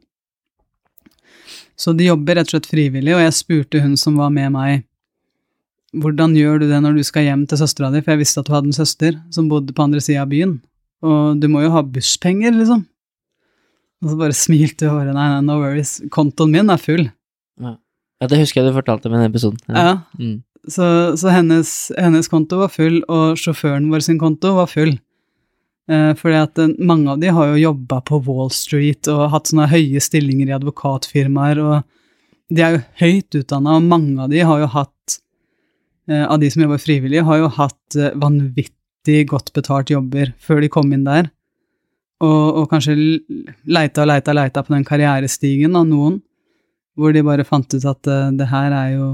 Så de jobber rett og slett frivillig, og jeg spurte hun som var med meg, hvordan gjør du det når du skal hjem til søstera di, for jeg visste at du hadde en søster som bodde på andre sida av byen, og du må jo ha busspenger, liksom. Og så bare smilte hun bare, nei, nei, no worries, kontoen min er full. Ja, det husker jeg du fortalte med i den episoden. Ja, Mm. så, så hennes, hennes konto var full, og sjåføren vår sin konto var full. Eh, fordi at eh, mange av de har jo jobba på Wall Street og hatt sånne høye stillinger i advokatfirmaer, og de er jo høyt utdanna, og mange av de har jo hatt, eh, av de som jobber frivillig, har jo hatt eh, vanvittig godt betalt jobber før de kom inn der, og, og kanskje leita og leita og leita på den karrierestigen av noen, hvor de bare fant ut at uh, det her er jo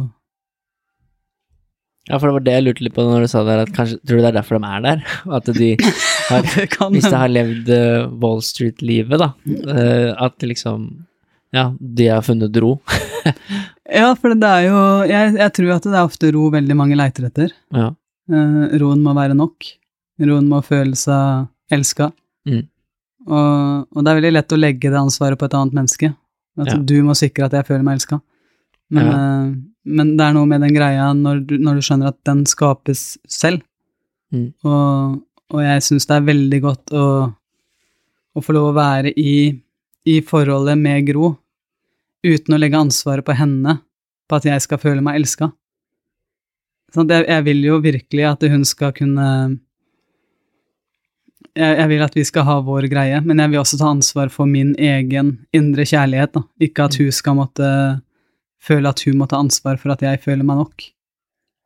Ja, for det var det jeg lurte litt på når du sa der, at kanskje Tror du det er derfor de er der? At de har Hvis de har levd uh, Wall Street-livet, da. uh, at liksom Ja, de har funnet ro. Ja, for det er jo jeg, jeg tror at det er ofte ro veldig mange leiter etter. Ja. Roen må være nok. Roen må føle seg elska. Mm. Og, og det er veldig lett å legge det ansvaret på et annet menneske. At Ja. du må sikre at jeg føler meg elska. Men, Ja. eh, men det er noe med den greia når du, når du skjønner at den skapes selv. Mm. Og, og jeg syns det er veldig godt å, å få lov å være i, i forholdet med Gro uten å legge ansvaret på henne på at jeg skal føle meg elska. Sånn jeg, jeg vil jo virkelig at hun skal kunne jeg, jeg vil at vi skal ha vår greie, men jeg vil også ta ansvar for min egen indre kjærlighet. Da. Ikke at hun skal måtte føle at hun må ta ansvar for at jeg føler meg nok.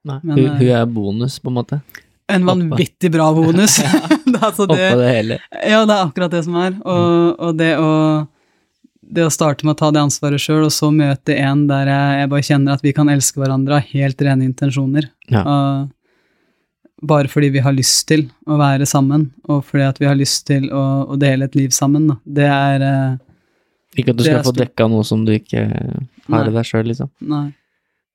Nei, Men, hun, eh, hun er bonus, på en måte. En vanvittig bra bonus! altså det, Oppå det hele. ja, det er akkurat det som er. Og, og det, å, det å starte med å ta det ansvaret sjøl, og så møte en der jeg, jeg bare kjenner at vi kan elske hverandre av helt rene intensjoner. Ja. Og bare fordi vi har lyst til å være sammen, og fordi at vi har lyst til å, å dele et liv sammen. Da. Det er eh, Ikke at du skal få dekka noe som du ikke har i deg sjøl, liksom. Nei.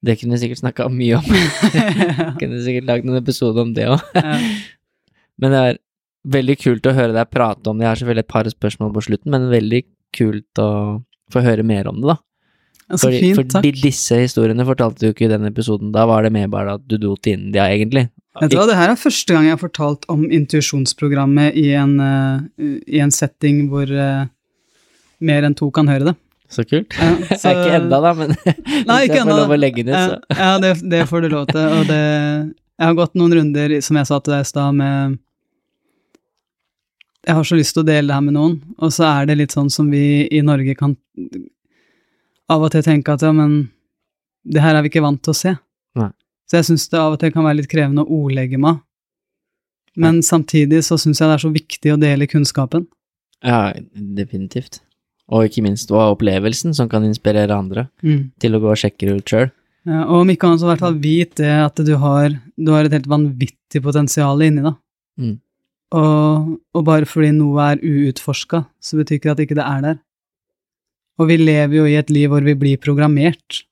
Det kunne vi sikkert snakka mye om. kunne sikkert lagd en episode om det òg. Ja. Men det er veldig kult å høre deg prate om det. Jeg har selvfølgelig et par spørsmål på slutten, men veldig kult å få høre mer om det, da. Så Fordi, fint, for takk. disse historiene fortalte du ikke i den episoden. Da var det mer bare at du dro til India, egentlig. Vet du hva, det her er første gang jeg har fortalt om intuisjonsprogrammet i, en, eh, i en setting hvor uh, mer enn to kan høre det. Så kult. Ja, er ikke enda, da, men Nei, hvis jeg får lov å legge ned, så Ja, ja det, det får du lov til. Og det Jeg har gått noen runder, som jeg sa til deg i stad, med Jeg har så lyst til å dele det her med noen, og så er det litt sånn som vi i Norge kan av og til tenke at ja, men det her er vi ikke vant til å se. Nei. Så jeg syns det av og til kan være litt krevende å ordlegge meg. Men samtidig så syns jeg det er så viktig å dele kunnskapen. Ja, definitivt. Og ikke minst også opplevelsen som kan inspirere andre til å gå og sjekke ut sjøl. Ja, og om ikke annet så i hvert fall vit det at du har, du har et helt vanvittig potensial inni deg. Mm. Og, og bare fordi noe er uutforska, så betyr ikke det at ikke det er der. Og vi lever jo i et liv hvor vi blir programmert.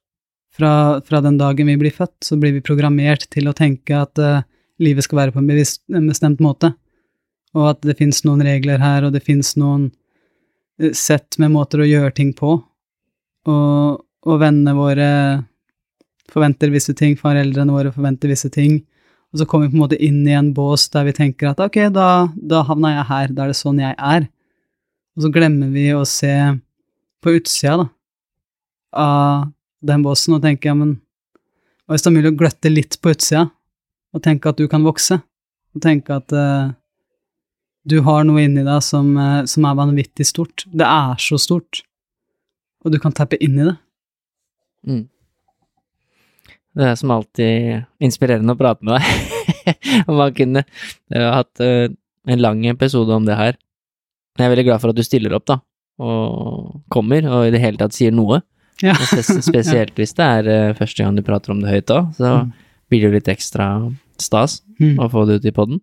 Fra, fra den dagen vi blir født, så blir vi programmert til å tenke at uh, livet skal være på en, bevisst, en bestemt måte. Og at det fins noen regler her, og det fins noen uh, sett med måter å gjøre ting på. Og, og vennene våre forventer visse ting, foreldrene våre forventer visse ting. Og så kommer vi på en måte inn i en bås der vi tenker at ok, da, da havna jeg her, da er det sånn jeg er. Og så glemmer vi å se på utsida, da, av den bossen og tenke ja, men hva hvis det er mulig å gløtte litt på utsida, og tenke at du kan vokse, og tenke at uh, du har noe inni deg som, uh, som er vanvittig stort. Det er så stort, og du kan tappe inn i det. Mm. Det er som alltid inspirerende å prate med deg. Om man kunne har hatt eh, en lang episode om det her. Jeg er veldig glad for at du stiller opp, da, og kommer, og i det hele tatt sier noe. Ja. Spesielt hvis det er eh, første gang du prater om det høyt òg, så Mm. blir det jo litt ekstra stas Mm. å få det ut i poden.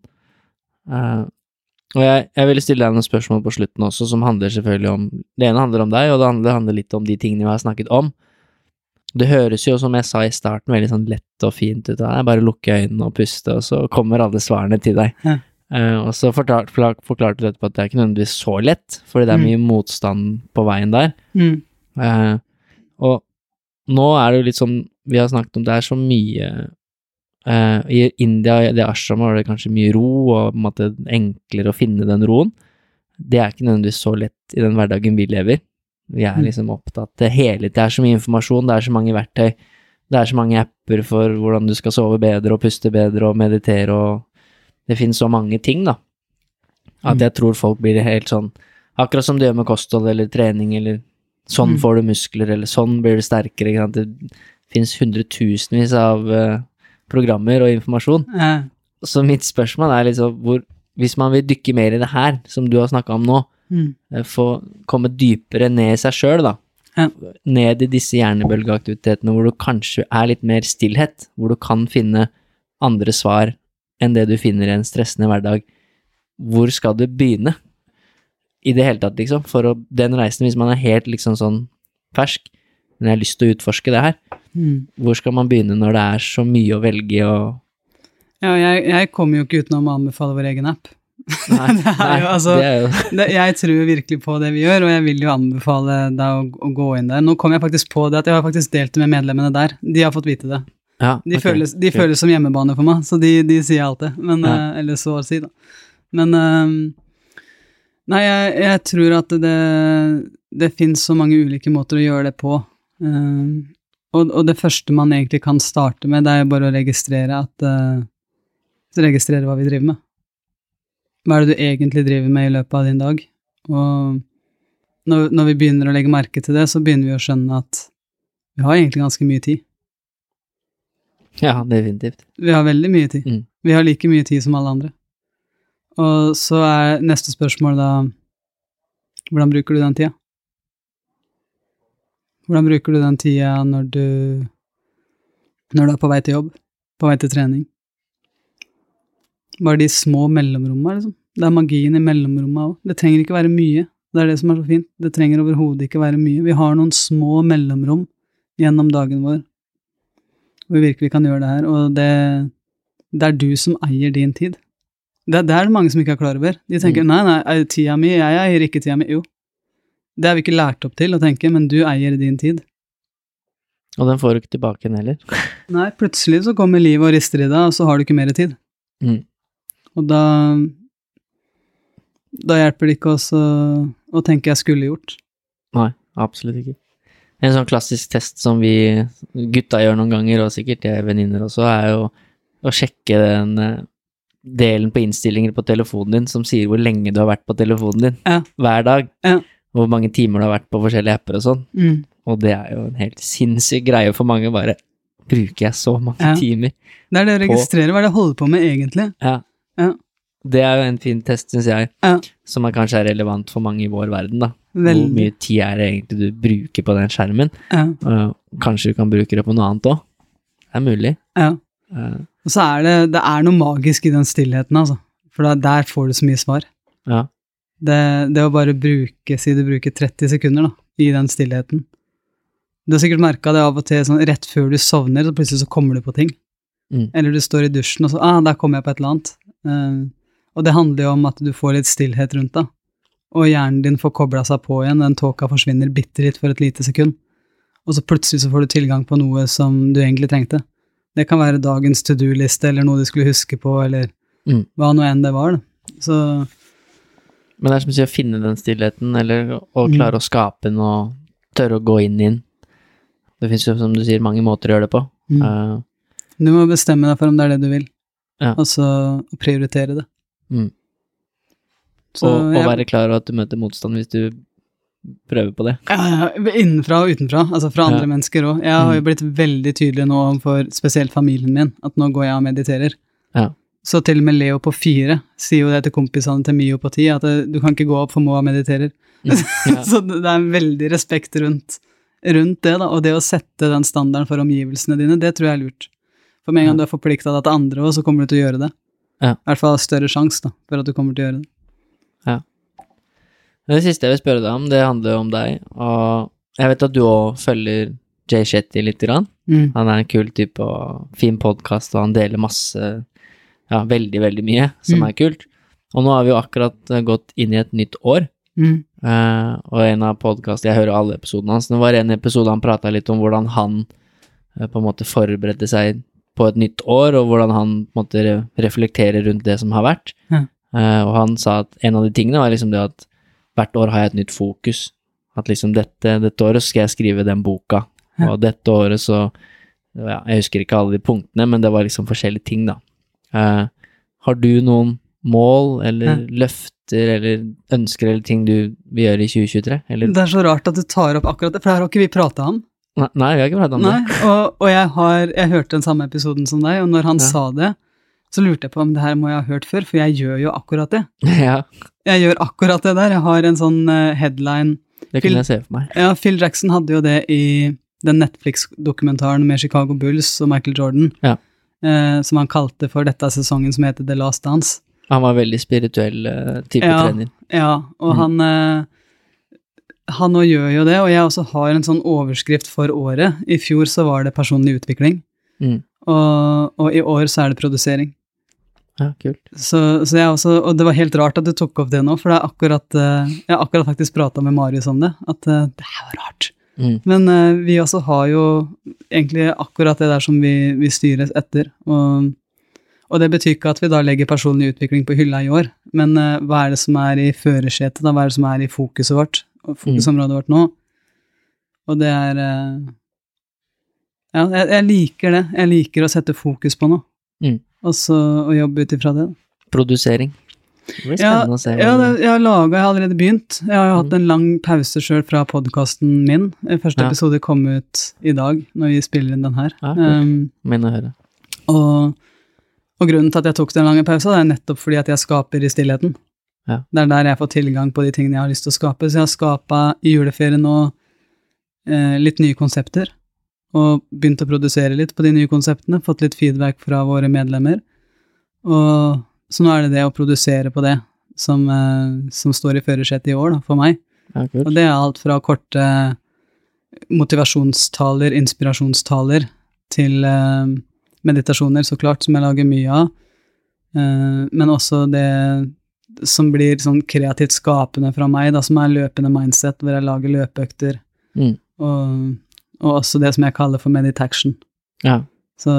og jeg, jeg ville stille deg noen spørsmål på slutten også, som handler selvfølgelig om Det ene handler om deg, og det andre handler litt om de tingene vi har snakket om. Det høres jo, som jeg sa i starten, veldig sånn lett og fint ut. deg. Bare lukke øynene og puste, og så kommer alle svarene til deg. Ja. Uh, og så forklarte, forklart, forklart du etterpå at det er ikke nødvendigvis så lett, fordi det er Mm. mye motstand på veien der. Mm. Eh, og nå er det jo litt sånn Vi har snakket om det er så mye eh, I India, i det ashramet, var det kanskje mye ro, og på en måte enklere å finne den roen. Det er ikke nødvendigvis så lett i den hverdagen vi lever. Vi er Mm. liksom opptatt hele Det er så mye informasjon, det er så mange verktøy. Det er så mange apper for hvordan du skal sove bedre og puste bedre og meditere og Det finnes så mange ting, da. At Mm. jeg tror folk blir helt sånn Akkurat som det gjør med kosthold eller trening eller Sånn Mm. får du muskler, eller sånn blir du sterkere. Ikke sant? Det finnes hundretusenvis av uh, programmer og informasjon. Ja. Så mitt spørsmål er liksom hvor Hvis man vil dykke mer i det her, som du har snakka om nå, mm. eh, få komme dypere ned i seg sjøl, da. Ja. Ned i disse hjernebølgeaktivitetene hvor du kanskje er litt mer stillhet, hvor du kan finne andre svar enn det du finner i en stressende hverdag. Hvor skal du begynne? I det hele tatt, liksom. For å, den reisen, hvis man er helt liksom sånn fersk, men jeg har lyst til å utforske det her, Mm. hvor skal man begynne når det er så mye å velge og Ja, jeg, jeg kommer jo ikke utenom å anbefale vår egen app. Nei, Det er jo altså- det er jo Det, jeg tror virkelig på det vi gjør, og jeg vil jo anbefale deg å, å gå inn der. Nå kom jeg faktisk på det at jeg har faktisk delt det med medlemmene der. De har fått vite det. ja, De, okay. føles, de føles som hjemmebane for meg, så de, de sier alltid. Men, Ja. eh, eller så å si, da. Men eh, Nei, jeg, jeg tror at det, det fins så mange ulike måter å gjøre det på. Uh, og, og det første man egentlig kan starte med, det er bare å registrere at uh, Registrere hva vi driver med. Hva er det du egentlig driver med i løpet av din dag? Og når, når vi begynner å legge merke til det, så begynner vi å skjønne at vi har egentlig ganske mye tid. Ja, definitivt. Vi har veldig mye tid. Mm. Vi har like mye tid som alle andre. Og så er neste spørsmål da Hvordan bruker du den tida? Hvordan bruker du den tida når du Når du er på vei til jobb? På vei til trening? Bare de små mellomrommene, liksom. Det er magien i mellomromma òg. Det trenger ikke være mye. Det er det som er så fint. Det trenger overhodet ikke være mye. Vi har noen små mellomrom gjennom dagen vår hvor vi virkelig kan gjøre det her, og det, det er du som eier din tid. Det, det er det mange som ikke er klar over. De tenker Mm. nei, nei, tida mi, jeg eier ikke tida mi. Jo, det er vi ikke lært opp til å tenke, men du eier din tid. Og den får du ikke tilbake igjen heller. Nei, plutselig så kommer livet og rister i deg, og så har du ikke mer tid. Mm. Og da Da hjelper det ikke også å tenke jeg skulle gjort. Nei, absolutt ikke. En sånn klassisk test som vi gutta gjør noen ganger, og sikkert jeg venninner også, er jo å sjekke den eh, delen på innstillinger på telefonen din som sier hvor lenge du har vært på telefonen din Ja. hver dag. Ja. Hvor mange timer du har vært på forskjellige apper og sånn. Mm. Og det er jo en helt sinnssyk greie for mange, bare bruker jeg så mange Ja. timer? Det er det å registrere hva er det jeg holder på med egentlig. Ja. Ja. Det er jo en fin test, syns jeg, Ja. som er kanskje er relevant for mange i vår verden, da. Hvor mye tid er det egentlig du bruker på den skjermen? Ja. Uh, kanskje du kan bruke det på noe annet òg. Det er mulig. ja. Uh, Og så er det, det er noe magisk i den stillheten, altså. For der får du så mye svar. ja. Det, det å bare bruke, si du bruker 30 sekunder da, i den stillheten. Du har sikkert merka det av og til, sånn rett før du sovner, så plutselig så kommer du på ting. Mm. Eller du står i dusjen, og så ah, der kom jeg på et eller annet. Uh, og det handler jo om at du får litt stillhet rundt deg. Og hjernen din får kobla seg på igjen, den tåka forsvinner bitte litt for et lite sekund. Og så plutselig så får du tilgang på noe som du egentlig trengte. Det kan være dagens to do-liste, eller noe du skulle huske på, eller Mm. hva nå enn det var. Da. Så Men det er som å si å finne den stillheten, eller å Mm. klare å skape den og tørre å gå inn i den. Det fins jo, som du sier, mange måter å gjøre det på. Mm. Uh, Du må bestemme deg for om det er det du vil, Ja. og så prioritere det. Mm. Så, og, og være klar over at du møter motstand hvis du prøver på det. Ja, ja, innenfra og utenfra, altså fra andre Ja. mennesker òg. Jeg har jo Mm. blitt veldig tydelig nå overfor spesielt familien min, at nå går jeg og mediterer. Ja. Så til og med Leo på fire sier jo det til kompisene til Mio på ti, at eh, du kan ikke gå opp for Moa mediterer. Mm. Ja. så det er en veldig respekt rundt, rundt det, da. Og det å sette den standarden for omgivelsene dine, det tror jeg er lurt. For med en gang Ja. du er forplikta deg til andre òg, så kommer du til å gjøre det. Ja. I hvert fall større sjanse for at du kommer til å gjøre det. Det siste jeg vil spørre deg om, det handler om deg, og jeg vet at du òg følger Jay Shetty lite grann. Mm. Han er en kul type og fin podkast, og han deler masse, ja, veldig, veldig mye som Mm. er kult. Og nå har vi jo akkurat eh, gått inn i et nytt år, Mm. Uh, og en av podkastene, jeg hører alle episodene hans, det var en episode han prata litt om hvordan han uh, på en måte forberedte seg på et nytt år, og hvordan han på en måte reflekterer rundt det som har vært. Ja. Uh, og han sa at en av de tingene var liksom det at hvert år har jeg et nytt fokus. At liksom dette, dette året skal jeg skrive den boka, Ja. og dette året så ja, Jeg husker ikke alle de punktene, men det var liksom forskjellige ting, da. Uh, har du noen mål eller løfter eller ønsker eller ting du vil gjøre i 2023? Eller Det er så rart at du tar opp akkurat det, for det her har ikke vi prata om. Nei, nei, vi har ikke pratet om Nei, og, og jeg har Jeg hørte den samme episoden som deg, og når han Ja. sa det, så lurte jeg på om det her må jeg ha hørt før, for jeg gjør jo akkurat det. ja, Jeg gjør akkurat det der. Jeg har en sånn eh, headline det Phil- kunne jeg se for meg. Ja, Phil Jackson hadde jo det i den Netflix-dokumentaren med Chicago Bulls og Michael Jordan, Ja. eh, som han kalte for dette sesongen som heter The Last Dance. Han var veldig spirituell eh, type Ja. trener. Ja, og Mm. han eh, Han òg gjør jo det, og jeg også har en sånn overskrift for året. I fjor så var det personlig utvikling, Mm. og, og i år så er det produsering. Ja, kult. Så, så jeg også, og det var helt rart at du tok opp det nå, for det er akkurat, eh, jeg har akkurat faktisk prata med Marius om det, at eh, det her var rart. Mm. Men eh, vi også har jo egentlig akkurat det der som vi, vi styres etter. Og, og det betyr ikke at vi da legger personlig utvikling på hylla i år, men hva er det som er i førersetet, da? Hva er det som er i fokuset vårt, og fokusområdet vårt nå? Og det er Ja, jeg, jeg liker det. Jeg liker å sette fokus på noe, Mm. Og så og jobbe ut ifra det. Produsering. Det blir Ja, å se. Ja, det, jeg har laga, jeg har allerede begynt. Jeg har jo hatt Mm. en lang pause sjøl fra podkasten min. Første Ja. episode kom ut i dag, når vi spiller inn den her. Ja, cool. um, å høre. og, og grunnen til at jeg tok den lange pausa, det er nettopp fordi at jeg skaper i stillheten. Ja. Det er der jeg får tilgang på de tingene jeg har lyst til å skape. Så jeg har skapa i juleferien nå eh, litt nye konsepter, og begynt å produsere litt på de nye konseptene, fått litt feedback fra våre medlemmer. Og så nå er det det å produsere på det som, eh, som står i førersetet i år, da, for meg. Ja, Og det er alt fra korte motivasjonstaler, inspirasjonstaler, til eh, meditasjoner, så klart, som jeg lager mye av. Eh, men også det som blir sånn kreativt skapende fra meg, da, som er løpende mindset, hvor jeg lager løpeøkter, Mm. og, og også det som jeg kaller for meditation. Ja. Så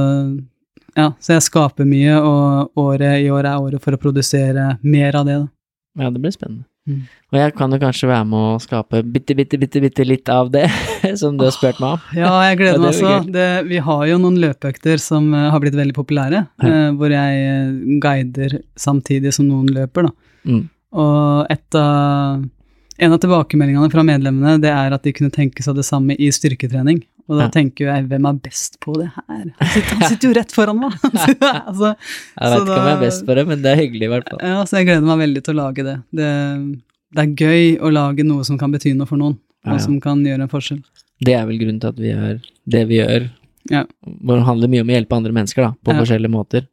ja, så jeg skaper mye, og året i år er året for å produsere mer av det, da. ja, det blir spennende. Mm. Og jeg kan jo kanskje være med å skape bitte, bitte, bitte, bitte litt av det, som du har spurt meg om. Ja, jeg gleder meg også. Vi har jo noen løpeøkter som eh, har blitt veldig populære, Ja. eh, hvor jeg eh, guider samtidig som noen løper, da. Mm. Og et av, en av tilbakemeldingene fra medlemmene, det er at de kunne tenke seg det samme i styrketrening. Og da Ja. tenker jeg, hvem er best på det her? Han sitter, han sitter jo rett foran meg! altså, Jeg vet ikke ikke om jeg er best på det, men det er hyggelig i hvert fall. ja, så jeg gleder meg veldig til å lage det. det. Det er gøy å lage noe som kan bety noe for noen, Ja, og ja. som kan gjøre en forskjell. Det er vel grunnen til at vi gjør det vi gjør. Ja. Det handler mye om å hjelpe andre mennesker, da, på Ja. forskjellige måter.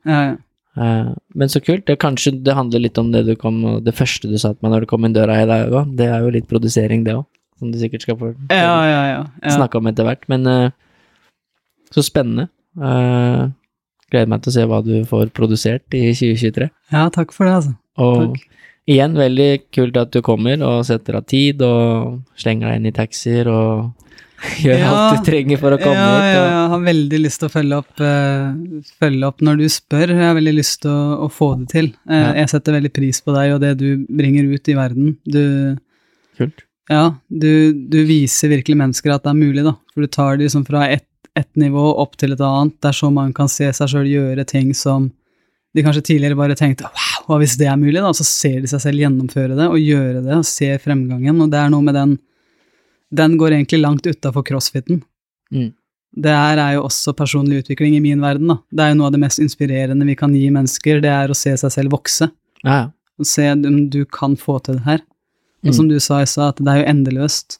Eh, men så kult. Det, kanskje det handler litt om det du kom Det første du sa til meg når du kom inn døra i dag òg. Det er jo litt produsering, det òg. Som du sikkert skal få Ja, ja, ja. ja. snakke om etter hvert. Men eh, så spennende. Eh, gleder meg til å se hva du får produsert i 2023. ja takk for det, altså. Og Takk. igjen, veldig kult at du kommer og setter av tid og slenger deg inn i taxier og gjør Ja. alt du trenger for å komme ja, hit. ja, jeg har veldig lyst til å følge opp, uh, følge opp når du spør. Jeg har veldig lyst til å, å få det til. Uh, Ja. Jeg setter veldig pris på deg og det du bringer ut i verden. Du, kult. ja, du, du viser virkelig mennesker at det er mulig, da. For du tar det liksom fra ett et nivå opp til et annet, der så man kan se seg sjøl gjøre ting som de kanskje tidligere bare tenkte wow, hva hvis det er mulig, da? Så ser de seg selv gjennomføre det og gjøre det og ser fremgangen, og det er noe med den Den går egentlig langt utafor crossfiten. Mm. Det her er jo også personlig utvikling i min verden, da. Det er jo noe av det mest inspirerende vi kan gi mennesker, det er å se seg selv vokse. Ja, ja. Se om du kan få til det her. Og Mm. som du sa i stad, at det er jo endeløst.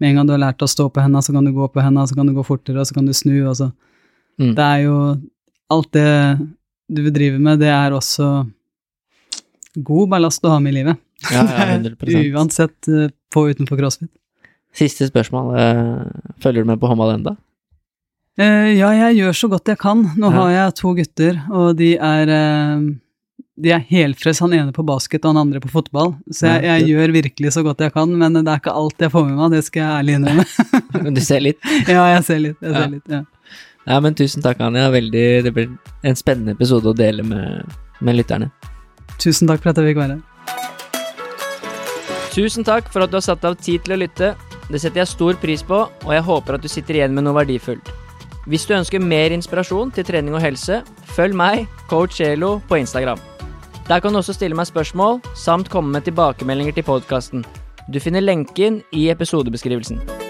Med en gang du har lært å stå på henda, så kan du gå på henda, så kan du gå fortere, og så kan du snu, og så Mm. Det er jo Alt det du vil drive med, det er også god ballast å ha med i livet. Ja, ja, 100%. Uansett eh, på og utenfor crossfit. Siste spørsmål. eh, Følger du med på håndball enda? Eh, ja, jeg gjør så godt jeg kan. Nå har jeg to gutter, og de er eh, de er helfrelst, han ene på basket og han andre på fotball. Så jeg, jeg gjør virkelig så godt jeg kan, men det er ikke alt jeg får med meg, det skal jeg ærlig innrømme. Men du ser litt. ja, jeg ser litt. Jeg ser Ja. litt ja. Ja, men tusen takk, Anja. Veldig, det blir en spennende episode å dele med, med lytterne. Tusen takk for at jeg fikk være her. Tusen takk for at du har satt av tid til å lytte. Det setter jeg stor pris på, og jeg håper at du sitter igjen med noe verdifullt. Hvis du ønsker mer inspirasjon til trening og helse, følg meg, coach Elo, på Instagram. Der kan du også stille meg spørsmål, samt komme med tilbakemeldinger til podkasten. Du finner lenken i episodebeskrivelsen.